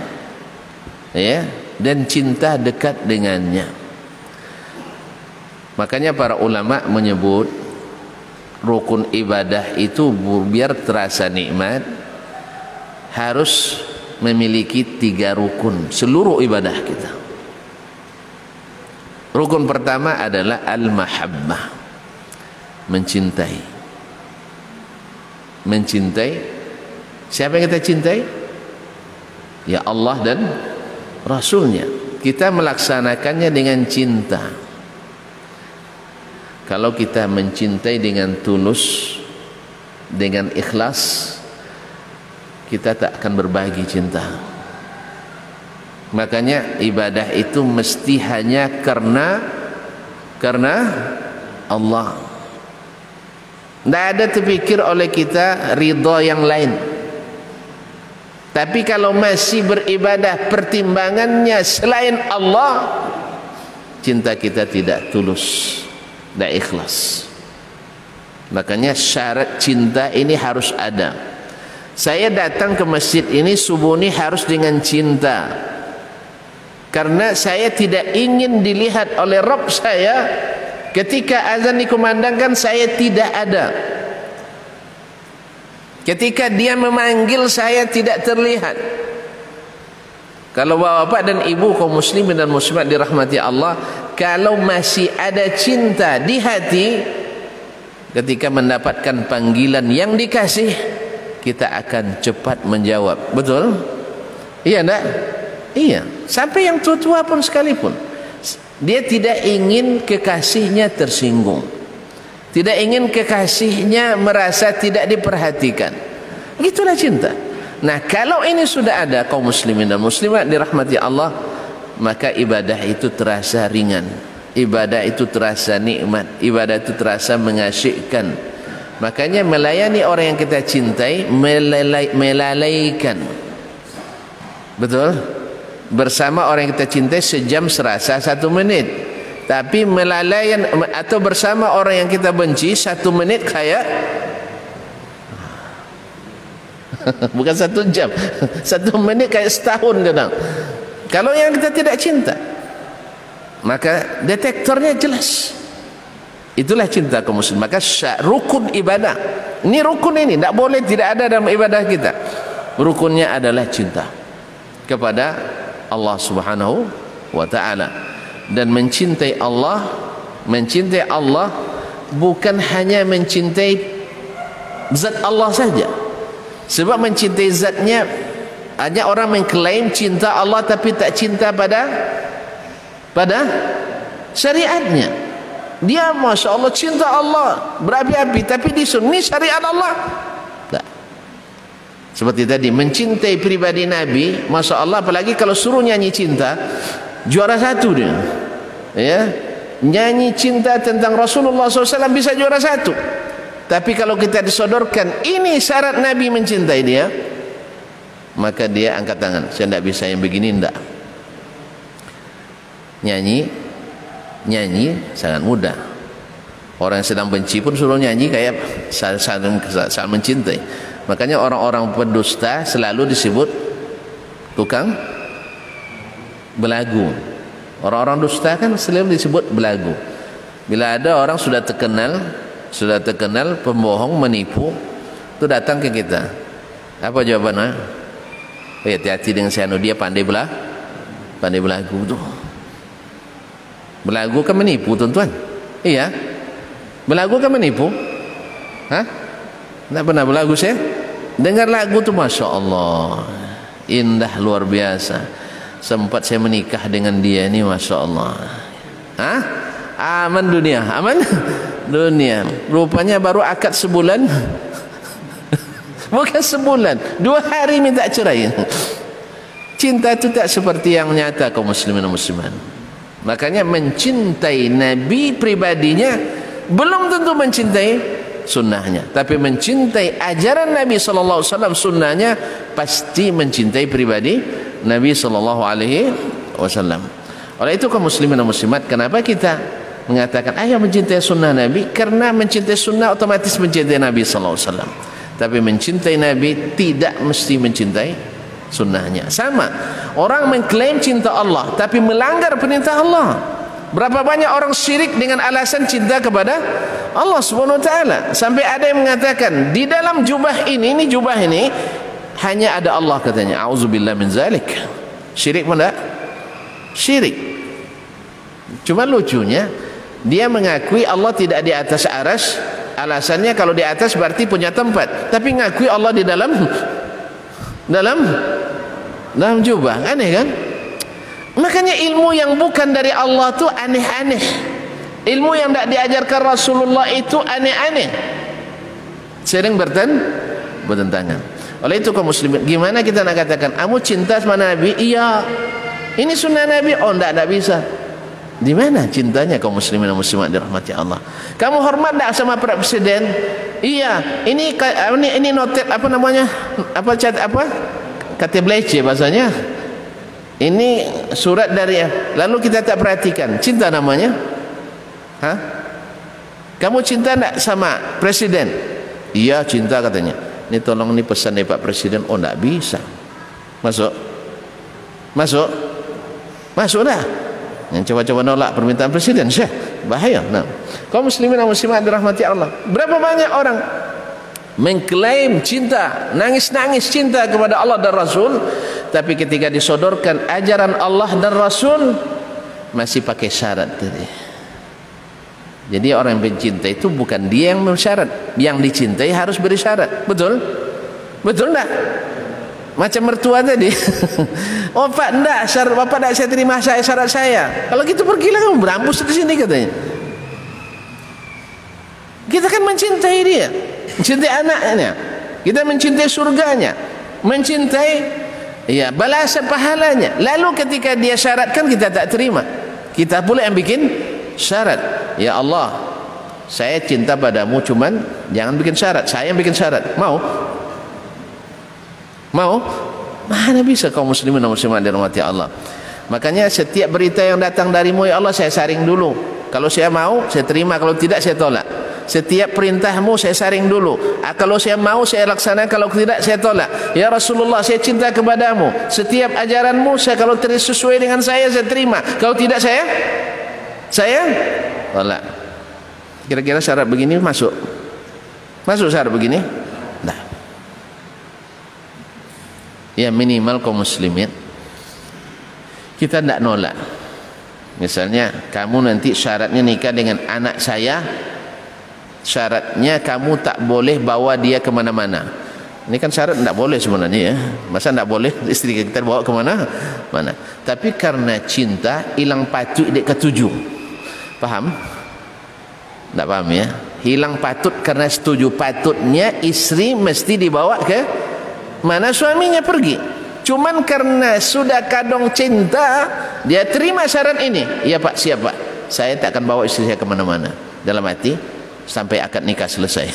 Ya dan cinta dekat dengannya. Makanya para ulama menyebut rukun ibadah itu biar terasa nikmat harus memiliki tiga rukun seluruh ibadah kita. Rukun pertama adalah al-mahabbah mencintai. Mencintai siapa yang kita cintai? Ya Allah dan Rasulnya. Kita melaksanakannya dengan cinta. Kalau kita mencintai dengan tulus dengan ikhlas kita tak akan berbagi cinta. Makanya ibadah itu mesti hanya karena karena Allah. Tidak ada terfikir oleh kita ridha yang lain. Tapi kalau masih beribadah pertimbangannya selain Allah, cinta kita tidak tulus, tidak ikhlas. Makanya syarat cinta ini harus ada. Saya datang ke masjid ini subuh ini harus dengan cinta. Karena saya tidak ingin dilihat oleh Rob saya Ketika azan dikumandangkan saya tidak ada. Ketika dia memanggil saya tidak terlihat. Kalau bapak dan ibu kaum muslimin dan muslimat dirahmati Allah, kalau masih ada cinta di hati ketika mendapatkan panggilan yang dikasih, kita akan cepat menjawab. Betul? Iya enggak? Iya. Sampai yang tua-tua pun sekalipun. Dia tidak ingin kekasihnya tersinggung. Tidak ingin kekasihnya merasa tidak diperhatikan. Itulah cinta. Nah, kalau ini sudah ada kaum muslimin dan muslimat dirahmati Allah, maka ibadah itu terasa ringan. Ibadah itu terasa nikmat. Ibadah itu terasa mengasyikkan. Makanya melayani orang yang kita cintai melalaikan. Betul? bersama orang yang kita cintai sejam serasa satu menit tapi melalaikan atau bersama orang yang kita benci satu menit kayak bukan satu jam satu menit kayak setahun kadang kalau yang kita tidak cinta maka detektornya jelas. Itulah cinta kaum muslim. Maka rukun ibadah. Ini rukun ini tidak boleh tidak ada dalam ibadah kita. Rukunnya adalah cinta kepada Allah Subhanahu wa taala dan mencintai Allah mencintai Allah bukan hanya mencintai zat Allah saja. Sebab mencintai zatnya hanya orang mengklaim cinta Allah tapi tak cinta pada pada syariatnya. Dia Masya Allah cinta Allah berapi-api tapi di sini syariat Allah. Seperti tadi mencintai pribadi Nabi, masya Allah apalagi kalau suruh nyanyi cinta, juara satu dia. Ya, nyanyi cinta tentang Rasulullah SAW bisa juara satu. Tapi kalau kita disodorkan ini syarat Nabi mencintai dia, maka dia angkat tangan. Saya tidak bisa yang begini tidak. Nyanyi, nyanyi sangat mudah. Orang yang sedang benci pun suruh nyanyi kayak saling mencintai makanya orang-orang pendusta selalu disebut tukang belagu. Orang-orang dusta kan selalu disebut belagu. Bila ada orang sudah terkenal sudah terkenal pembohong menipu itu datang ke kita. Apa jawabannya ya hati-hati dengan si anu. Dia pandai belah pandai belagu tu. Belagu kan menipu tuan-tuan. Iya. Belagu kan menipu. Hah? tak pernah belagu saya dengar lagu tu Masya Allah. Indah luar biasa sempat saya menikah dengan dia ni Masya Allah Hah? aman dunia aman? Dunia. Rupanya baru akad sebulan. Bukan sebulan dua hari minta cerai. Cinta itu tak seperti yang nyata kaum muslimin dan musliman makanya mencintai nabi pribadinya belum tentu mencintai sunnahnya. Tapi mencintai ajaran nabi sallallahu alaihi wasallam sunnahnya pasti mencintai pribadi nabi sallallahu alaihi wasallam. Oleh itu kaum muslimin dan muslimat kenapa kita mengatakan ayo mencintai sunnah Nabi? Karena mencintai sunnah otomatis mencintai Nabi sallallahu alaihi wasallam. Tapi mencintai Nabi tidak mesti mencintai sunnahnya. Sama orang mengklaim cinta Allah tapi melanggar perintah Allah. Berapa banyak orang syirik dengan alasan cinta kepada Allah subhanahu wa ta'ala? Sampai ada yang mengatakan di dalam jubah ini ini jubah ini hanya ada Allah katanya. Auzubillah min zalik. Syirik mana syirik. Cuma lucunya dia mengakui Allah tidak di atas aras. Alasannya kalau di atas berarti punya tempat. Tapi mengakui Allah di dalam dalam dalam jubah. Aneh kan? Makanya ilmu yang bukan dari Allah tu aneh-aneh. Ilmu yang tidak diajarkan Rasulullah itu aneh-aneh. Sering berten bertentangan oleh itu kaum muslimin gimana kita nak katakan kamu cinta sama Nabi iya ini sunnah Nabi oh tidak tidak bisa di mana cintanya kaum muslimin dan muslimat dirahmati Allah? Kamu hormat tak sama presiden? Iya, ini ini ini apa namanya? Apa cat apa? Kata belece bahasanya. Ini surat dari lalu kita tak perhatikan. Cinta namanya? Hah? Kamu cinta tak sama presiden? Iya, cinta katanya. Ini tolong ini pesan dari Pak Presiden. Oh, tak bisa. Masuk. Masuk. Masuk dah yang coba-coba nolak permintaan presiden syekh bahaya nah kaum muslimin dan muslimat dirahmati Allah berapa banyak orang mengklaim cinta nangis-nangis cinta kepada Allah dan Rasul tapi ketika disodorkan ajaran Allah dan Rasul masih pakai syarat tadi jadi orang yang mencinta itu bukan dia yang bersyarat yang dicintai harus beri syarat betul? Betul tak macam mertua tadi. Oh pak enggak. Syarat bapak enggak saya terima saya syarat saya. Kalau gitu pergilah kamu berampus di sini katanya. Kita kan mencintai dia. Mencintai anaknya. Kita mencintai surganya. Mencintai ya balasan pahalanya. Lalu ketika dia syaratkan kita tak terima. Kita pula yang bikin syarat ya Allah saya cinta padamu cuman jangan bikin syarat saya yang bikin syarat mau Mau? Mana bisa kaum muslimin dan muslimat dirahmati Allah. Makanya setiap berita yang datang darimu ya Allah saya saring dulu. Kalau saya mau saya terima, kalau tidak saya tolak. Setiap perintahmu saya saring dulu. Ah, kalau saya mau saya laksanakan, kalau tidak saya tolak. Ya Rasulullah saya cinta kepadamu. Setiap ajaranmu saya kalau sesuai dengan saya saya terima. Kalau tidak saya saya tolak. Kira-kira syarat begini masuk. Masuk syarat begini? ya minimal kaum muslimin. Kita tidak nolak. Misalnya kamu nanti syaratnya nikah dengan anak saya syaratnya kamu tak boleh bawa dia ke mana-mana. Ini kan syarat tidak boleh sebenarnya ya. Masa tidak boleh istri kita bawa ke mana mana tapi karena cinta hilang patut dek ketujuh paham? Tidak paham ya? Hilang patut karena setuju patutnya istri mesti dibawa ke mana suaminya pergi. Cuman karena sudah kadong cinta dia terima syarat ini. Ya pak siap pak. Saya tak akan bawa istri saya ke mana-mana. Dalam hati sampai akad nikah selesai.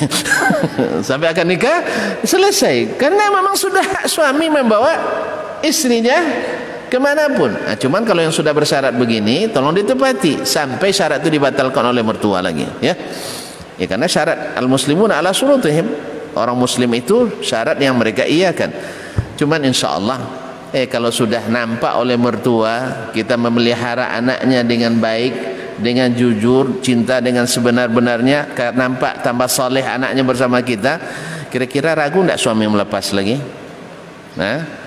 Sampai akad nikah selesai. Karena memang sudah suami membawa istrinya ke mana pun. Nah, cuman kalau yang sudah bersyarat begini tolong ditepati sampai syarat itu dibatalkan oleh mertua lagi ya. Ya karena syarat al-muslimun ala surutihim. Orang muslim itu syarat yang mereka iakan. Cuman insyaallah eh kalau sudah nampak oleh mertua kita memelihara anaknya dengan baik dengan jujur cinta dengan sebenar-benarnya nampak tambah soleh anaknya bersama kita kira-kira ragu tidak suami melepas lagi? Nah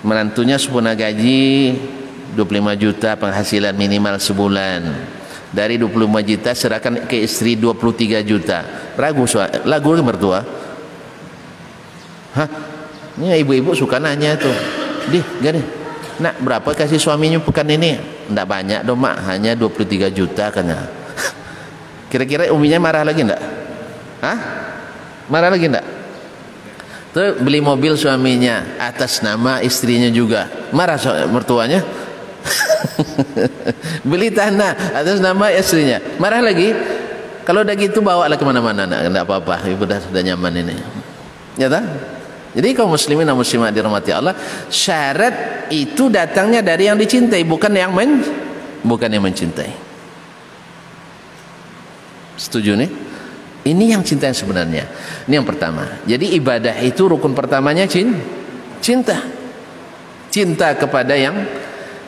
menantunya sempurna gaji 25 juta penghasilan minimal sebulan. Dari 25 juta serahkan ke istri 23 juta. Ragu lagu mertua. Hah? Ini ibu-ibu suka nanya tuh di gini nak berapa kasih suaminya pekan ini? Tidak banyak dong mak. Hanya 23 juta kena kira-kira uminya marah lagi enggak hah? Marah lagi enggak Tuh beli mobil suaminya atas nama istrinya juga. Marah mertuanya. beli tanah atas nama istrinya. Marah lagi. Kalau udah gitu bawa lah ke mana-mana. Enggak apa-apa. Ibu dah sudah nyaman ini. Ya tak? Jadi kaum muslimin dan muslimat dirahmati Allah, syarat itu datangnya dari yang dicintai, bukan yang men bukan yang mencintai. Setuju nih? Ini yang cinta yang sebenarnya. Ini yang pertama. Jadi ibadah itu rukun pertamanya cinta. Cinta kepada yang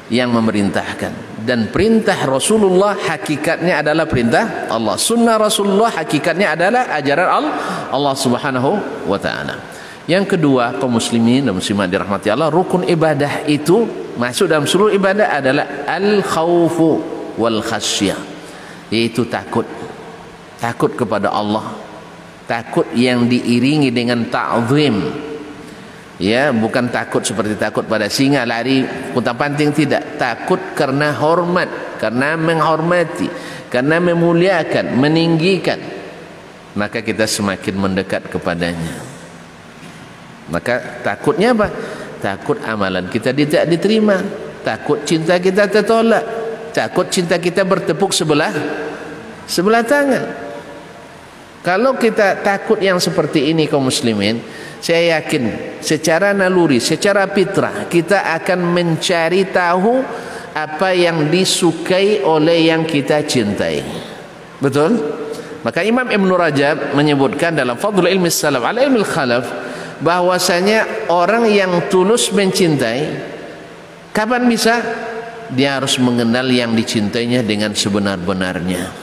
yang memerintahkan. Dan perintah Rasulullah hakikatnya adalah perintah Allah. Sunnah Rasulullah hakikatnya adalah ajaran Allah, Allah Subhanahu wa taala. Yang kedua, kaum muslimin dan muslimat dirahmati Allah, rukun ibadah itu masuk dalam seluruh ibadah adalah al-khaufu wal khasyah. Yaitu takut takut kepada Allah. Takut yang diiringi dengan ta'zim. Ya bukan takut seperti takut pada singa lari kuntang panting tidak. Takut karena hormat karena menghormati karena memuliakan meninggikan. Maka kita semakin mendekat kepadanya. Maka takutnya apa? Takut amalan kita tidak diterima. Takut cinta kita tertolak. Takut cinta kita bertepuk sebelah sebelah tangan kalau kita takut yang seperti ini kaum muslimin, saya yakin secara naluri, secara fitrah kita akan mencari tahu apa yang disukai oleh yang kita cintai. Betul? Maka Imam Ibn Rajab menyebutkan dalam Fadlul Ilmi Salaf ala Ilmi Khalaf bahwasanya orang yang tulus mencintai kapan bisa dia harus mengenal yang dicintainya dengan sebenar-benarnya.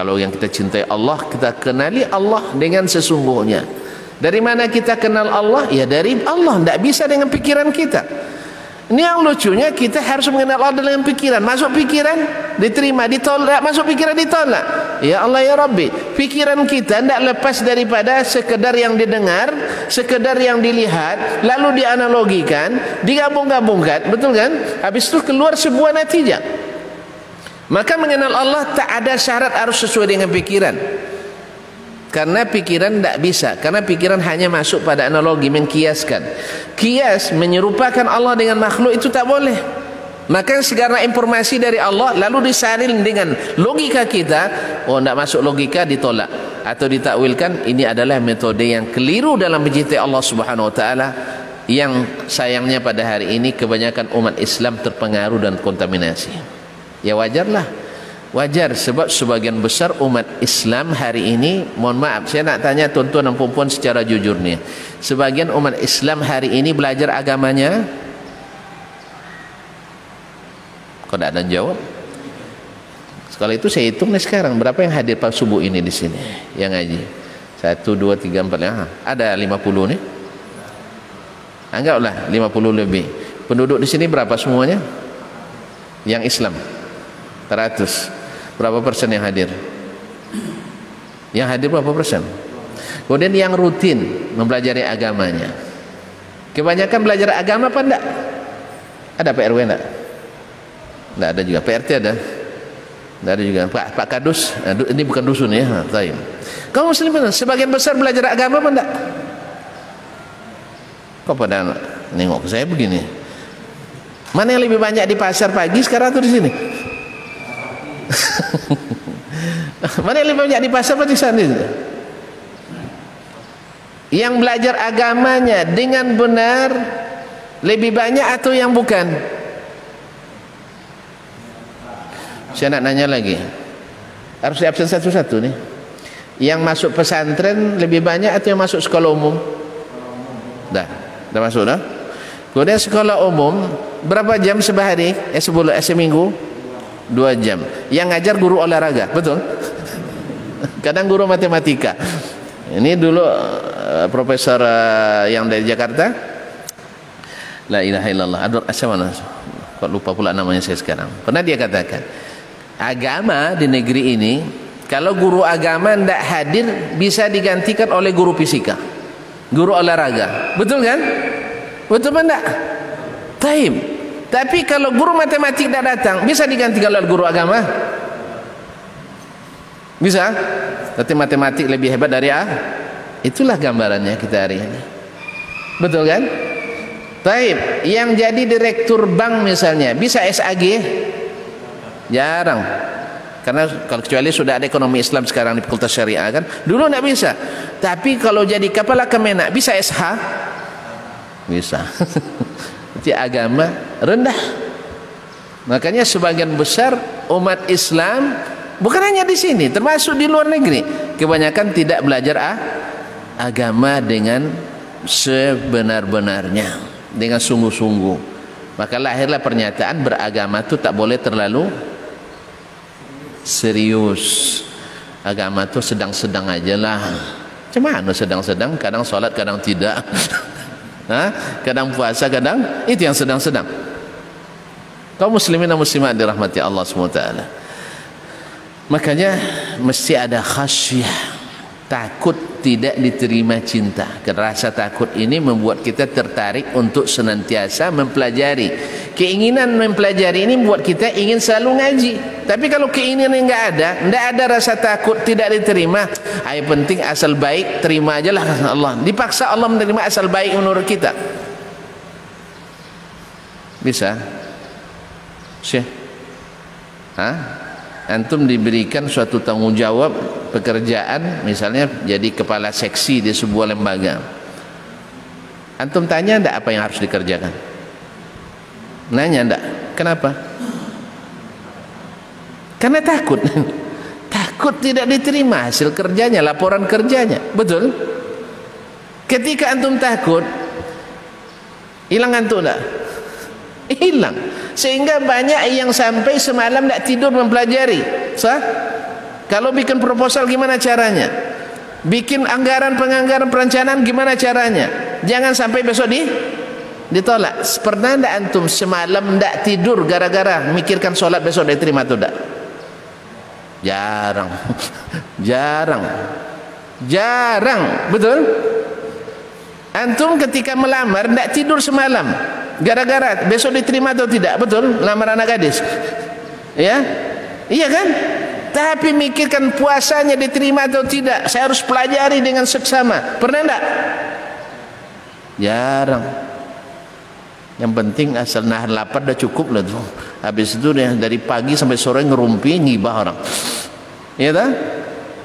Kalau yang kita cintai Allah, kita kenali Allah dengan sesungguhnya. Dari mana kita kenal Allah? Ya dari Allah. Tidak bisa dengan pikiran kita. Ini yang lucunya kita harus mengenal Allah dengan pikiran. Masuk pikiran diterima, ditolak. Masuk pikiran ditolak. Ya Allah ya Rabbi. Pikiran kita tidak lepas daripada sekedar yang didengar, sekedar yang dilihat, lalu dianalogikan, digabung-gabungkan. Betul kan? Habis itu keluar sebuah natijah. Maka mengenal Allah tak ada syarat harus sesuai dengan pikiran. Karena pikiran tidak bisa. Karena pikiran hanya masuk pada analogi, mengkiaskan. Kias menyerupakan Allah dengan makhluk itu tak boleh. Maka segala informasi dari Allah lalu disalin dengan logika kita. Oh tidak masuk logika ditolak. Atau ditakwilkan ini adalah metode yang keliru dalam mencintai Allah subhanahu wa ta'ala. Yang sayangnya pada hari ini kebanyakan umat Islam terpengaruh dan kontaminasi ya wajarlah. Wajar sebab sebagian besar umat Islam hari ini mohon maaf saya nak tanya tuan-tuan dan puan secara jujur nih sebagian umat Islam hari ini belajar agamanya? Kok tidak ada jawab? Sekolah itu saya hitung nih sekarang berapa yang hadir pas subuh ini di sini? Yang ngaji? Satu dua tiga empat lima. Ada lima puluh nih. Anggaplah lima puluh lebih. Penduduk di sini berapa semuanya? Yang Islam 100 berapa persen yang hadir? Yang hadir berapa persen? Kemudian yang rutin mempelajari agamanya. Kebanyakan belajar agama apa enggak? Ada PRW enggak? Enggak ada juga. PRT ada. Enggak ada juga. Pak, Pak Kadus nah, ini bukan dusun ya tahu kamu muslim sebagian besar belajar agama apa enggak? Kok pada nengok saya begini? Mana yang lebih banyak di pasar pagi sekarang atau di sini Mana yang lebih banyak di pasar atau di sana? Yang belajar agamanya dengan benar lebih banyak atau yang bukan? Saya nak nanya lagi. Harus absen satu-satu nih. Yang masuk pesantren lebih banyak atau yang masuk sekolah umum? Dah, dah masuk dah. Kemudian sekolah umum berapa jam sebahari? Eh sebulan, eh seminggu? Dua jam. Yang ngajar guru olahraga betul? Kadang guru matematika. Ini dulu uh, profesor uh, yang dari Jakarta. La ilaha illallah. Aduh asal mana? Kok lupa pula namanya saya sekarang. Pernah dia katakan agama di negeri ini kalau guru agama tidak hadir bisa digantikan oleh guru fisika guru olahraga. Betul kan? Betul enggak taib tapi kalau guru matematik tidak datang, bisa digantikan oleh guru agama? Bisa? Tapi matematik lebih hebat dari A? Itulah gambarannya kita hari ini. Betul kan? Taib, yang jadi direktur bank misalnya, bisa SAG? Jarang. Karena kalau kecuali sudah ada ekonomi Islam sekarang di Fakultas Syariah kan, dulu tidak bisa. Tapi kalau jadi kepala kemenak, bisa SH? Bisa. Jadi agama rendah. Makanya sebagian besar umat Islam bukan hanya di sini, termasuk di luar negeri, kebanyakan tidak belajar ah, agama dengan sebenar-benarnya, dengan sungguh-sungguh. Maka lahirlah pernyataan beragama itu tak boleh terlalu serius. Agama itu sedang-sedang aja lah. Cuma sedang-sedang, kadang sholat, kadang tidak. ha? kadang puasa kadang itu yang sedang-sedang. Kaum muslimin dan muslimat dirahmati Allah SWT makanya mesti ada khasyah takut tidak diterima cinta. Rasa takut ini membuat kita tertarik untuk senantiasa mempelajari. Keinginan mempelajari ini membuat kita ingin selalu ngaji. Tapi kalau keinginan yang enggak ada enggak ada rasa takut tidak diterima yang penting asal baik terima aja lah. Allah. Dipaksa Allah menerima asal baik menurut kita. Bisa? Syekh? Hah? antum diberikan suatu tanggungjawab pekerjaan misalnya jadi kepala seksi di sebuah lembaga. Antum tanya ndak apa yang harus dikerjakan? Nanya ndak kenapa? Karena takut. Takut tidak diterima hasil kerjanya laporan kerjanya. Betul? Ketika antum takut hilang antum ndak? Hilang. Sehingga banyak yang sampai semalam tidak tidur mempelajari sah kalau bikin proposal gimana caranya? Bikin anggaran penganggaran perencanaan gimana caranya? Jangan sampai besok di ditolak. Pernah tidak antum semalam tidak tidur gara-gara mikirkan sholat besok diterima atau tidak jarang. Jarang. Jarang. Betul? Antum ketika melamar tidak tidur semalam gara-gara besok diterima atau tidak? Betul? Lamar anak gadis. Ya? Iya kan tapi mikirkan puasanya diterima atau tidak saya harus pelajari dengan seksama. Pernah enggak? Jarang. Yang penting asal nahan lapar dah cukup lah tu habis itu dia dari pagi sampai sore ngerumpi ngibah orang. Ya tak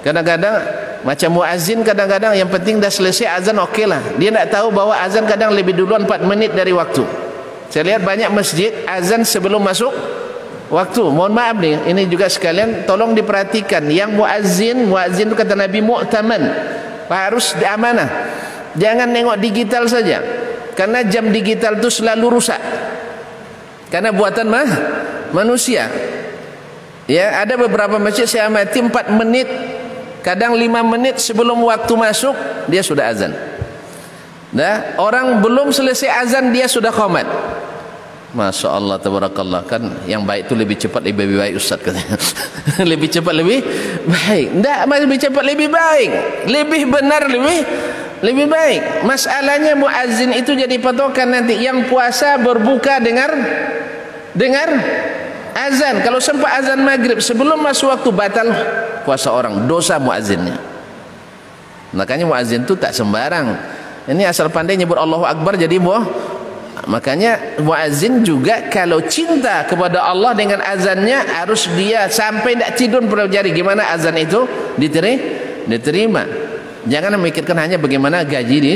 kadang-kadang macam muazin kadang-kadang yang penting dah selesai azan okey lah. Dia tak tahu bahawa azan kadang lebih duluan 4 menit dari waktu. Saya lihat banyak masjid azan sebelum masuk waktu mohon maaf nih ini juga sekalian tolong diperhatikan. Yang muazzin muazzin itu kata Nabi mu'taman. Harus diamanah. Jangan nengok digital saja. Karena jam digital itu selalu rusak. Karena buatan mah manusia. Ya ada beberapa masjid saya amati 4 menit kadang 5 menit sebelum waktu masuk dia sudah azan. Nah, orang belum selesai azan dia sudah qomat. Masya Allah tabarakallah. Kan yang baik itu lebih cepat lebih baik Ustaz katanya. Lebih cepat lebih baik. Tidak lebih cepat lebih baik. Lebih benar lebih lebih baik. Masalahnya muazzin itu jadi patokan nanti. Yang puasa berbuka dengar dengar azan. Kalau sempat azan maghrib sebelum masuk waktu batal puasa orang. Dosa muazzinnya. Makanya muazzin itu tak sembarang. Ini asal pandai nyebut Allahu Akbar jadi buah makanya muazzin juga kalau cinta kepada Allah dengan azannya harus dia sampai tidak tidur pelajari gimana azan itu? Diterima diterima. Jangan memikirkan hanya bagaimana gaji ini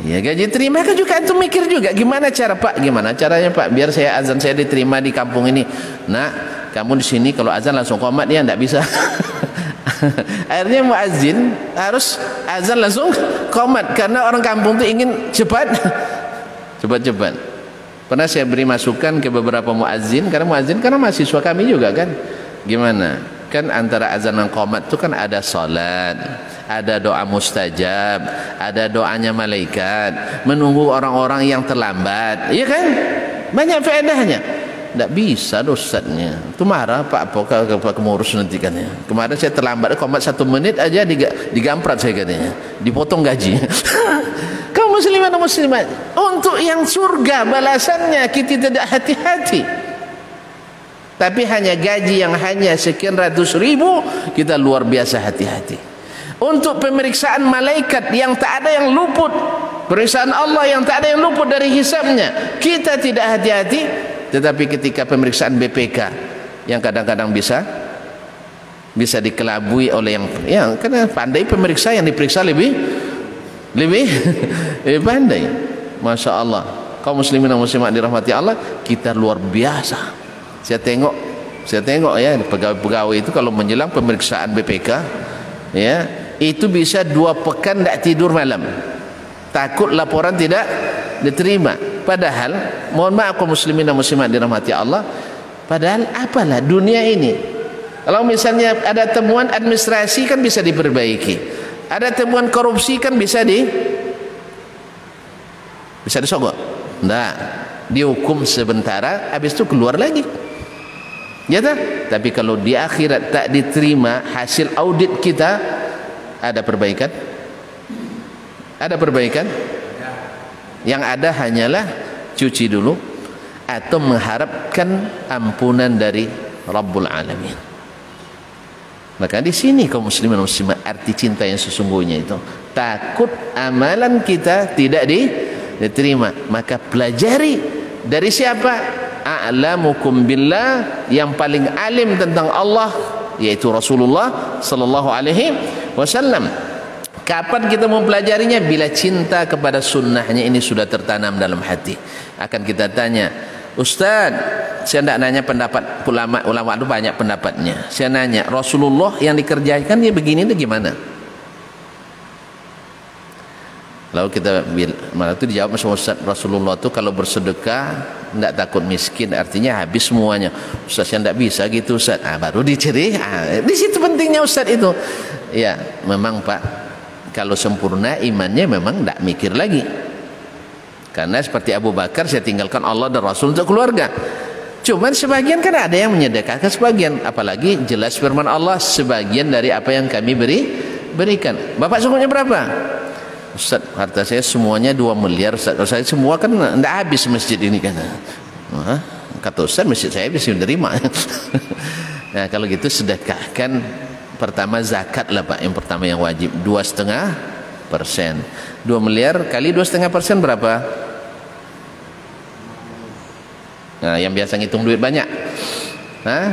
ya gaji terima kan juga itu mikir juga gimana cara pak? Gimana caranya pak? Biar saya azan saya diterima di kampung ini. Nah kamu di sini kalau azan langsung komat dia tidak bisa. Akhirnya muazzin harus azan langsung komat karena orang kampung itu ingin cepat cepat-cepat Pernah saya beri masukan ke beberapa muazzin karena muazzin karena mahasiswa kami juga kan. Gimana? Kan antara azan dan qomat itu kan ada salat, ada doa mustajab, ada doanya malaikat, menunggu orang-orang yang terlambat. Iya kan? Banyak faedahnya. Tak bisa ustaznya. Itu marah Pak Apa kalau Pak Kemurus nanti katanya. Kemarin saya terlambat komat satu menit aja digamprat saya katanya. Dipotong gaji. muslimin dan muslimat. Untuk yang surga balasannya kita tidak hati-hati. Tapi hanya gaji yang hanya sekian ratus ribu kita luar biasa hati-hati. Untuk pemeriksaan malaikat yang tak ada yang luput pemeriksaan Allah yang tak ada yang luput dari hisabnya kita tidak hati-hati. Tetapi ketika pemeriksaan BPK yang kadang-kadang bisa bisa dikelabui oleh yang yang karena pandai pemeriksa yang diperiksa lebih lebih? Lebih pandai. Masya Allah. Kaum muslimin dan muslimat dirahmati Allah kita luar biasa. Saya tengok saya tengok ya pegawai-pegawai itu kalau menjelang pemeriksaan BPK ya itu bisa dua pekan tidak tidur malam. Takut laporan tidak diterima. Padahal mohon maaf kaum muslimin dan muslimat dirahmati Allah padahal apalah dunia ini? Kalau misalnya ada temuan administrasi kan bisa diperbaiki ada temuan korupsi kan bisa di bisa disogok? Enggak dihukum sementara habis itu keluar lagi. Ya tak? tapi kalau di akhirat tak diterima hasil audit kita ada perbaikan? Ada perbaikan? Yang ada hanyalah cuci dulu atau mengharapkan ampunan dari Rabbul Alamin Maka di sini kaum muslimin muslimat arti cinta yang sesungguhnya itu. Takut amalan kita tidak diterima. Maka pelajari dari siapa? A'lamukum billah yang paling alim tentang Allah yaitu Rasulullah sallallahu alaihi wasallam. Kapan kita mempelajarinya? Bila cinta kepada sunnahnya ini sudah tertanam dalam hati. Akan kita tanya, Ustaz, saya tidak nanya pendapat ulama, ulama itu banyak pendapatnya. Saya nanya, Rasulullah yang dikerjakan dia begini itu gimana? Lalu kita malah itu dijawab sama Ustaz Rasulullah itu kalau bersedekah tidak takut miskin artinya habis semuanya. Ustaz saya tidak bisa gitu Ustaz. Ah baru diceri. Ah, di situ pentingnya Ustaz itu. Ya memang Pak kalau sempurna imannya memang tidak mikir lagi. Karena seperti Abu Bakar saya tinggalkan Allah dan Rasul untuk keluarga. Cuman sebagian kan ada yang menyedekahkan sebagian. Apalagi jelas firman Allah sebagian dari apa yang kami beri berikan. Bapak sungguhnya berapa? Ustaz, harta saya semuanya 2 miliar Ustaz. Kalau saya semua kan tidak habis masjid ini kan. Kata Ustaz masjid saya bisa menerima. nah kalau gitu sedekahkan pertama zakat lah Pak. Yang pertama yang wajib. Dua setengah persen. 2 miliar kali 2,5 persen berapa? Nah, yang biasa ngitung duit banyak. Nah,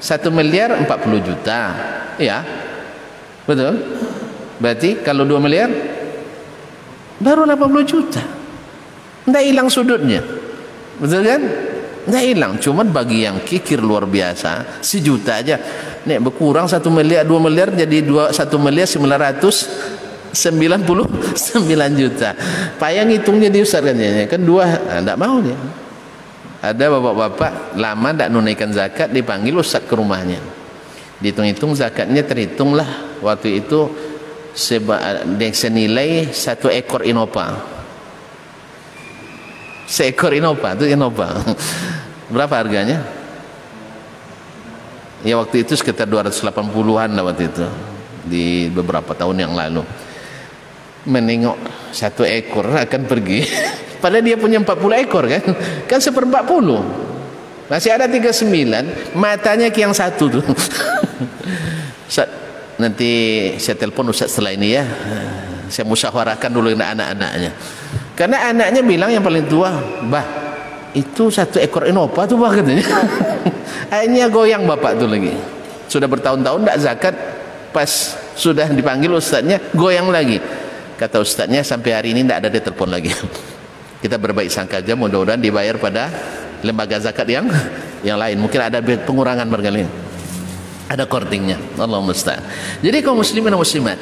1 miliar 40 juta. Iya. Betul? Berarti kalau 2 miliar baru 80 juta. Tidak hilang sudutnya. Betul kan? Tidak hilang. Cuma bagi yang kikir luar biasa, sejuta aja. Nih berkurang 1 miliar, 2 miliar jadi 2 1 miliar 900 99 juta. Payah ngitungnya di Ustaz kan kan dua tidak nah, mau dia ada bapak-bapak lama tidak nunaikan zakat dipanggil Ustaz ke rumahnya. Dihitung-hitung zakatnya terhitunglah waktu itu seba, senilai satu ekor inopa. Seekor inopa itu inopa. Berapa harganya? Ya waktu itu sekitar 280-an lah waktu itu. Di beberapa tahun yang lalu menengok satu ekor akan pergi. Padahal dia punya 40 ekor kan? Kan seperempat puluh. Masih ada 39 matanya yang satu tuh Ustaz, nanti saya telepon Ustaz setelah ini ya. Saya musyawarahkan dulu dengan anak-anaknya. Karena anaknya bilang yang paling tua bah itu satu ekor inopa tuh bah katanya. Akhirnya goyang bapak tuh lagi. Sudah bertahun-tahun tidak zakat. Pas sudah dipanggil ustaznya goyang lagi kata ustaznya sampai hari ini tidak ada dia telepon lagi. Kita berbaik sangka aja mudah-mudahan dibayar pada lembaga zakat yang yang lain. Mungkin ada pengurangan barangkali. Ada kortingnya. Allah musta'an. Jadi kaum muslimin dan muslimat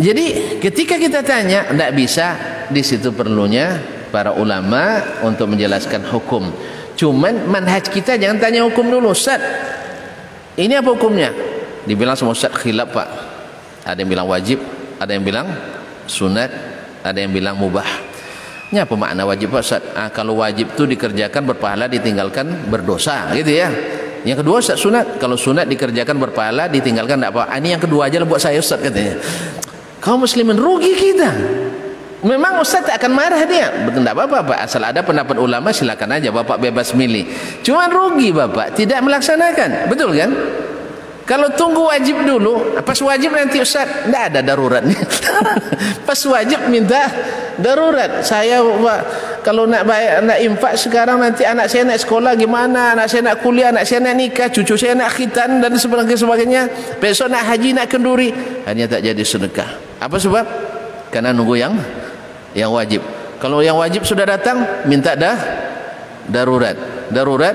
jadi ketika kita tanya tidak bisa. Di situ perlunya para ulama untuk menjelaskan hukum. Cuman manhaj kita jangan tanya hukum dulu Ustaz. Ini apa hukumnya? Dibilang sama Ustaz khilaf pak. Ada yang bilang wajib ada yang bilang sunat ada yang bilang mubah ini apa makna wajib pak Ustaz ah, kalau wajib itu dikerjakan berpahala ditinggalkan berdosa gitu ya yang kedua Ustaz sunat kalau sunat dikerjakan berpahala ditinggalkan tidak apa ah, ini yang kedua aja lah buat saya Ustaz katanya kaum muslimin rugi kita Memang Ustaz tak akan marah dia. Betul tak apa-apa. Asal ada pendapat ulama silakan aja Bapak bebas milih. Cuma rugi Bapak tidak melaksanakan. Betul kan? Kalau tunggu wajib dulu, pas wajib nanti Ustaz, tidak ada daruratnya. pas wajib minta darurat. Saya kalau nak bayar, nak infak sekarang nanti anak saya nak sekolah gimana, anak saya nak kuliah, anak saya nak nikah, cucu saya nak khitan dan sebagainya. Besok nak haji, nak kenduri, hanya tak jadi sedekah. Apa sebab? Karena nunggu yang yang wajib. Kalau yang wajib sudah datang, minta dah darurat. Darurat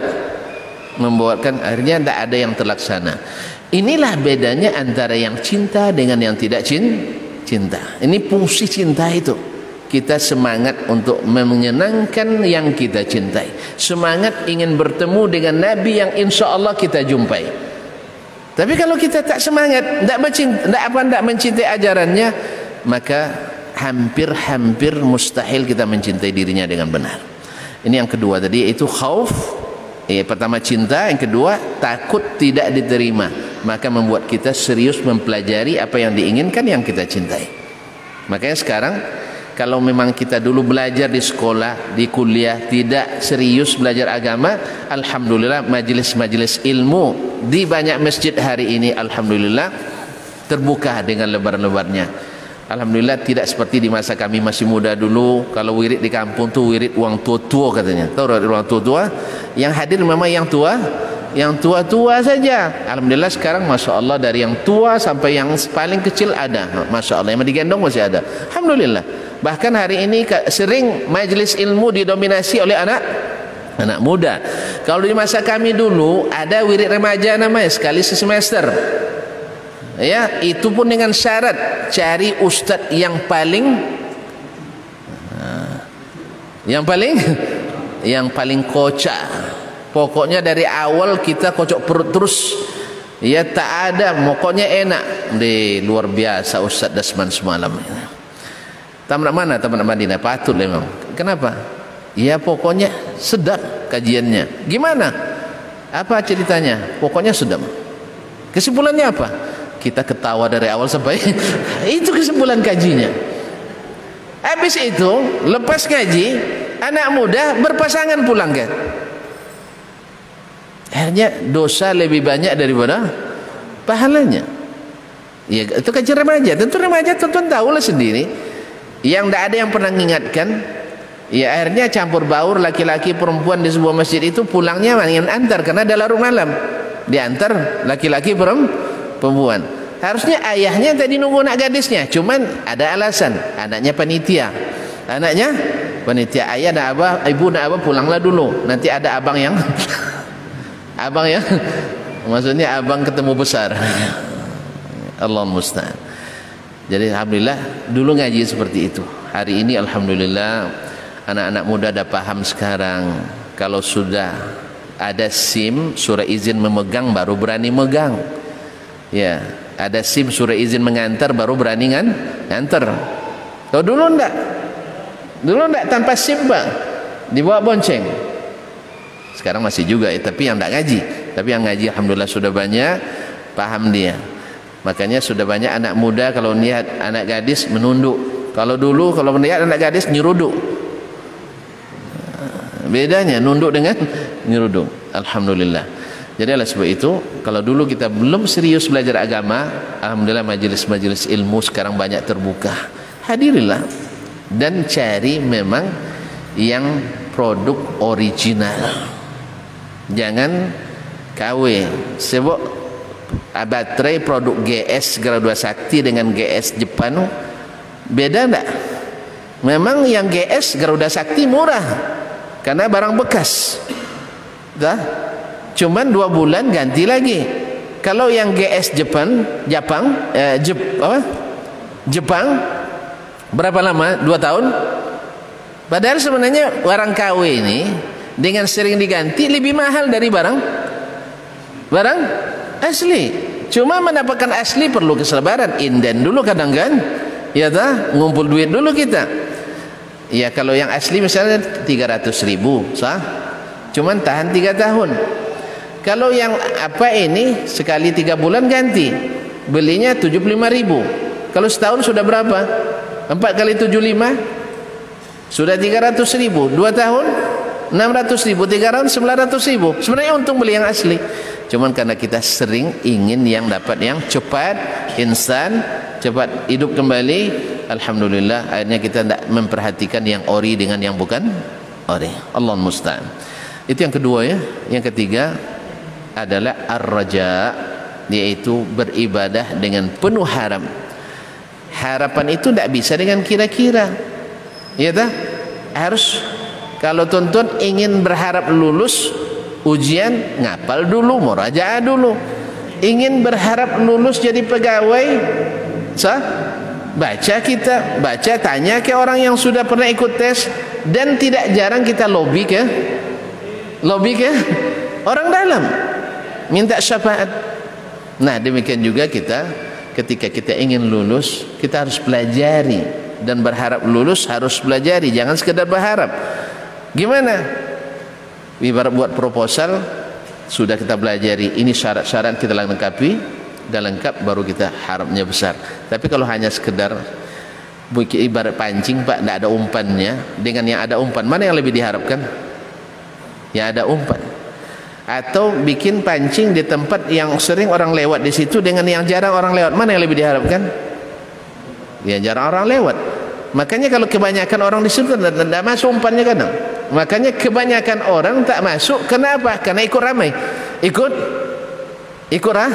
membuatkan akhirnya tidak ada yang terlaksana. Inilah bedanya antara yang cinta dengan yang tidak cinta. Ini fungsi cinta itu. Kita semangat untuk menyenangkan yang kita cintai. Semangat ingin bertemu dengan Nabi yang insya Allah kita jumpai. Tapi kalau kita tak semangat, tidak mencintai, apa, tidak mencintai ajarannya, maka hampir-hampir mustahil kita mencintai dirinya dengan benar. Ini yang kedua tadi yaitu khauf. Eh, pertama cinta, yang kedua takut tidak diterima. Maka membuat kita serius mempelajari apa yang diinginkan yang kita cintai. Makanya sekarang kalau memang kita dulu belajar di sekolah, di kuliah tidak serius belajar agama, alhamdulillah majelis-majelis ilmu di banyak masjid hari ini alhamdulillah terbuka dengan lebar-lebarnya. Alhamdulillah tidak seperti di masa kami masih muda dulu. Kalau wirid di kampung tu wirid uang tua-tua katanya. Tahu uang tua-tua? Yang hadir memang yang tua. Yang tua-tua saja. Alhamdulillah sekarang Masya Allah dari yang tua sampai yang paling kecil ada. Masya Allah yang digendong masih ada. Alhamdulillah. Bahkan hari ini sering majlis ilmu didominasi oleh anak anak muda. Kalau di masa kami dulu ada wirid remaja namanya sekali semester ya itu pun dengan syarat cari ustaz yang paling yang paling yang paling kocak. Pokoknya dari awal kita kocok perut terus. Ya tak ada pokoknya enak. Di luar biasa Ustaz Dasman semalam. Tamat mana? Tamat Madinah. Patut memang. Kenapa? Ya pokoknya sedap kajiannya. Gimana? Apa ceritanya? Pokoknya sedap. Kesimpulannya apa kita ketawa dari awal sampai itu kesimpulan kajinya. Habis itu lepas ngaji anak muda berpasangan pulang kan akhirnya dosa lebih banyak daripada pahalanya. Ya itu kajian remaja. Tentu remaja tentu tahulah sendiri. Yang tidak ada yang pernah mengingatkan ya akhirnya campur baur laki-laki perempuan di sebuah masjid itu pulangnya dengan antar karena ada larut malam. Diantar laki-laki perempuan harusnya ayahnya tadi nunggu anak gadisnya. Cuman ada alasan. Anaknya panitia. Anaknya panitia. Ayah dan abah ibu dan abah pulanglah dulu. Nanti ada abang yang abang yang maksudnya abang ketemu besar. Allah musta'an. Jadi Alhamdulillah dulu ngaji seperti itu. Hari ini Alhamdulillah anak-anak muda dah paham sekarang. Kalau sudah ada SIM surah izin memegang baru berani megang. Ya ada SIM surat izin mengantar baru berani kan ngantar. Kalau dulu enggak dulu enggak tanpa SIM bang? Dibawa bonceng. Sekarang masih juga ya, tapi yang enggak ngaji. Tapi yang ngaji Alhamdulillah sudah banyak paham dia. Makanya sudah banyak anak muda kalau niat anak gadis menunduk. Kalau dulu kalau niat anak gadis nyeruduk. Bedanya nunduk dengan nyeruduk. Alhamdulillah jadi oleh sebab itu kalau dulu kita belum serius belajar agama, alhamdulillah majelis-majelis ilmu sekarang banyak terbuka. Hadirilah dan cari memang yang produk original. Jangan KW sebab baterai produk GS Garuda Sakti dengan GS Jepang beda enggak? Memang yang GS Garuda Sakti murah karena barang bekas. Dah cuman dua bulan ganti lagi kalau yang GS Jepang Jepang eh, Jep, apa? Jepang berapa lama dua tahun Padahal sebenarnya barang KW ini dengan sering diganti lebih mahal dari barang barang asli. Cuma mendapatkan asli perlu kesabaran. Inden dulu kadang kan. Ya tak? Ngumpul duit dulu kita. Ya kalau yang asli misalnya 300 ribu. Sah? Cuman tahan 3 tahun. Kalau yang apa ini sekali 3 bulan ganti. Belinya 75 ribu. Kalau setahun sudah berapa? 4 kali 75 sudah 300 ribu. Dua tahun 600 ribu. 300 900 ribu. Sebenarnya untung beli yang asli. Cuman karena kita sering ingin yang dapat yang cepat instan cepat hidup kembali Alhamdulillah akhirnya kita tidak memperhatikan yang ori dengan yang bukan ori. Allah musta'an. Itu yang kedua ya. Yang ketiga adalah ar-raja yaitu beribadah dengan penuh haram. Harapan itu tidak bisa dengan kira-kira. Ya tak? Harus kalau tuntun ingin berharap lulus ujian ngapal dulu murajaah dulu. Ingin berharap lulus jadi pegawai sah? Baca kita baca tanya ke orang yang sudah pernah ikut tes dan tidak jarang kita lobby ke? Lobby ke? Orang dalam minta syafaat. Nah demikian juga kita ketika kita ingin lulus kita harus pelajari. Dan berharap lulus harus belajari jangan sekedar berharap. Gimana? Ibarat buat proposal sudah kita belajari ini syarat-syarat kita lengkapi dan lengkap baru kita harapnya besar. Tapi kalau hanya sekedar ibarat pancing pak tidak ada umpannya dengan yang ada umpan mana yang lebih diharapkan? Yang ada umpan atau bikin pancing di tempat yang sering orang lewat di situ dengan yang jarang orang lewat. Mana yang lebih diharapkan? Yang jarang orang lewat. Makanya kalau kebanyakan orang di situ tidak masuk umpannya kadang. Makanya kebanyakan orang tak masuk. Kenapa? karena ikut ramai. Ikut? Ikut rah,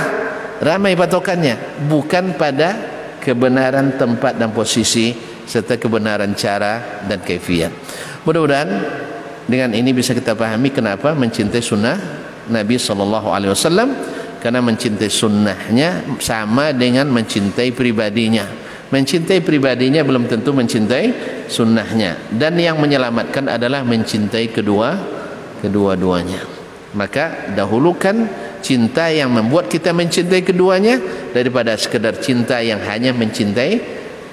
ramai patokannya. Bukan pada kebenaran tempat dan posisi serta kebenaran cara dan kefiat mudah-mudahan dengan ini bisa kita pahami kenapa mencintai sunnah Nabi SAW karena mencintai sunnahnya sama dengan mencintai pribadinya. Mencintai pribadinya belum tentu mencintai sunnahnya. Dan yang menyelamatkan adalah mencintai kedua kedua-duanya. Maka dahulukan cinta yang membuat kita mencintai keduanya daripada sekedar cinta yang hanya mencintai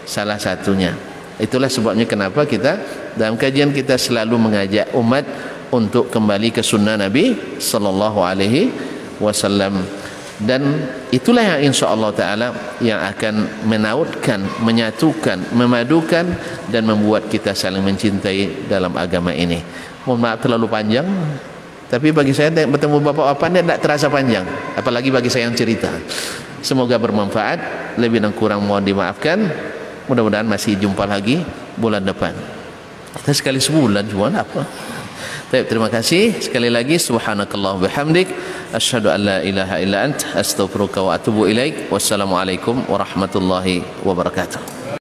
salah satunya. Itulah sebabnya kenapa kita dalam kajian kita selalu mengajak umat untuk kembali ke sunnah Nabi sallallahu alaihi wasallam. Dan itulah yang insya Allah Ta'ala yang akan menautkan, menyatukan, memadukan dan membuat kita saling mencintai dalam agama ini. Mohon maaf terlalu panjang tapi bagi saya bertemu bapak apa ini tidak terasa panjang apalagi bagi saya yang cerita. Semoga bermanfaat. Lebih dan kurang mohon dimaafkan. Mudah-mudahan masih jumpa lagi bulan depan. Kita sekali sebulan cuma apa Baik, terima kasih sekali lagi. Subhanakallah bihamdik. Asyhadu an la ilaha illa ant. Astaghfiruka wa atubu ilaik. Wassalamualaikum warahmatullahi wabarakatuh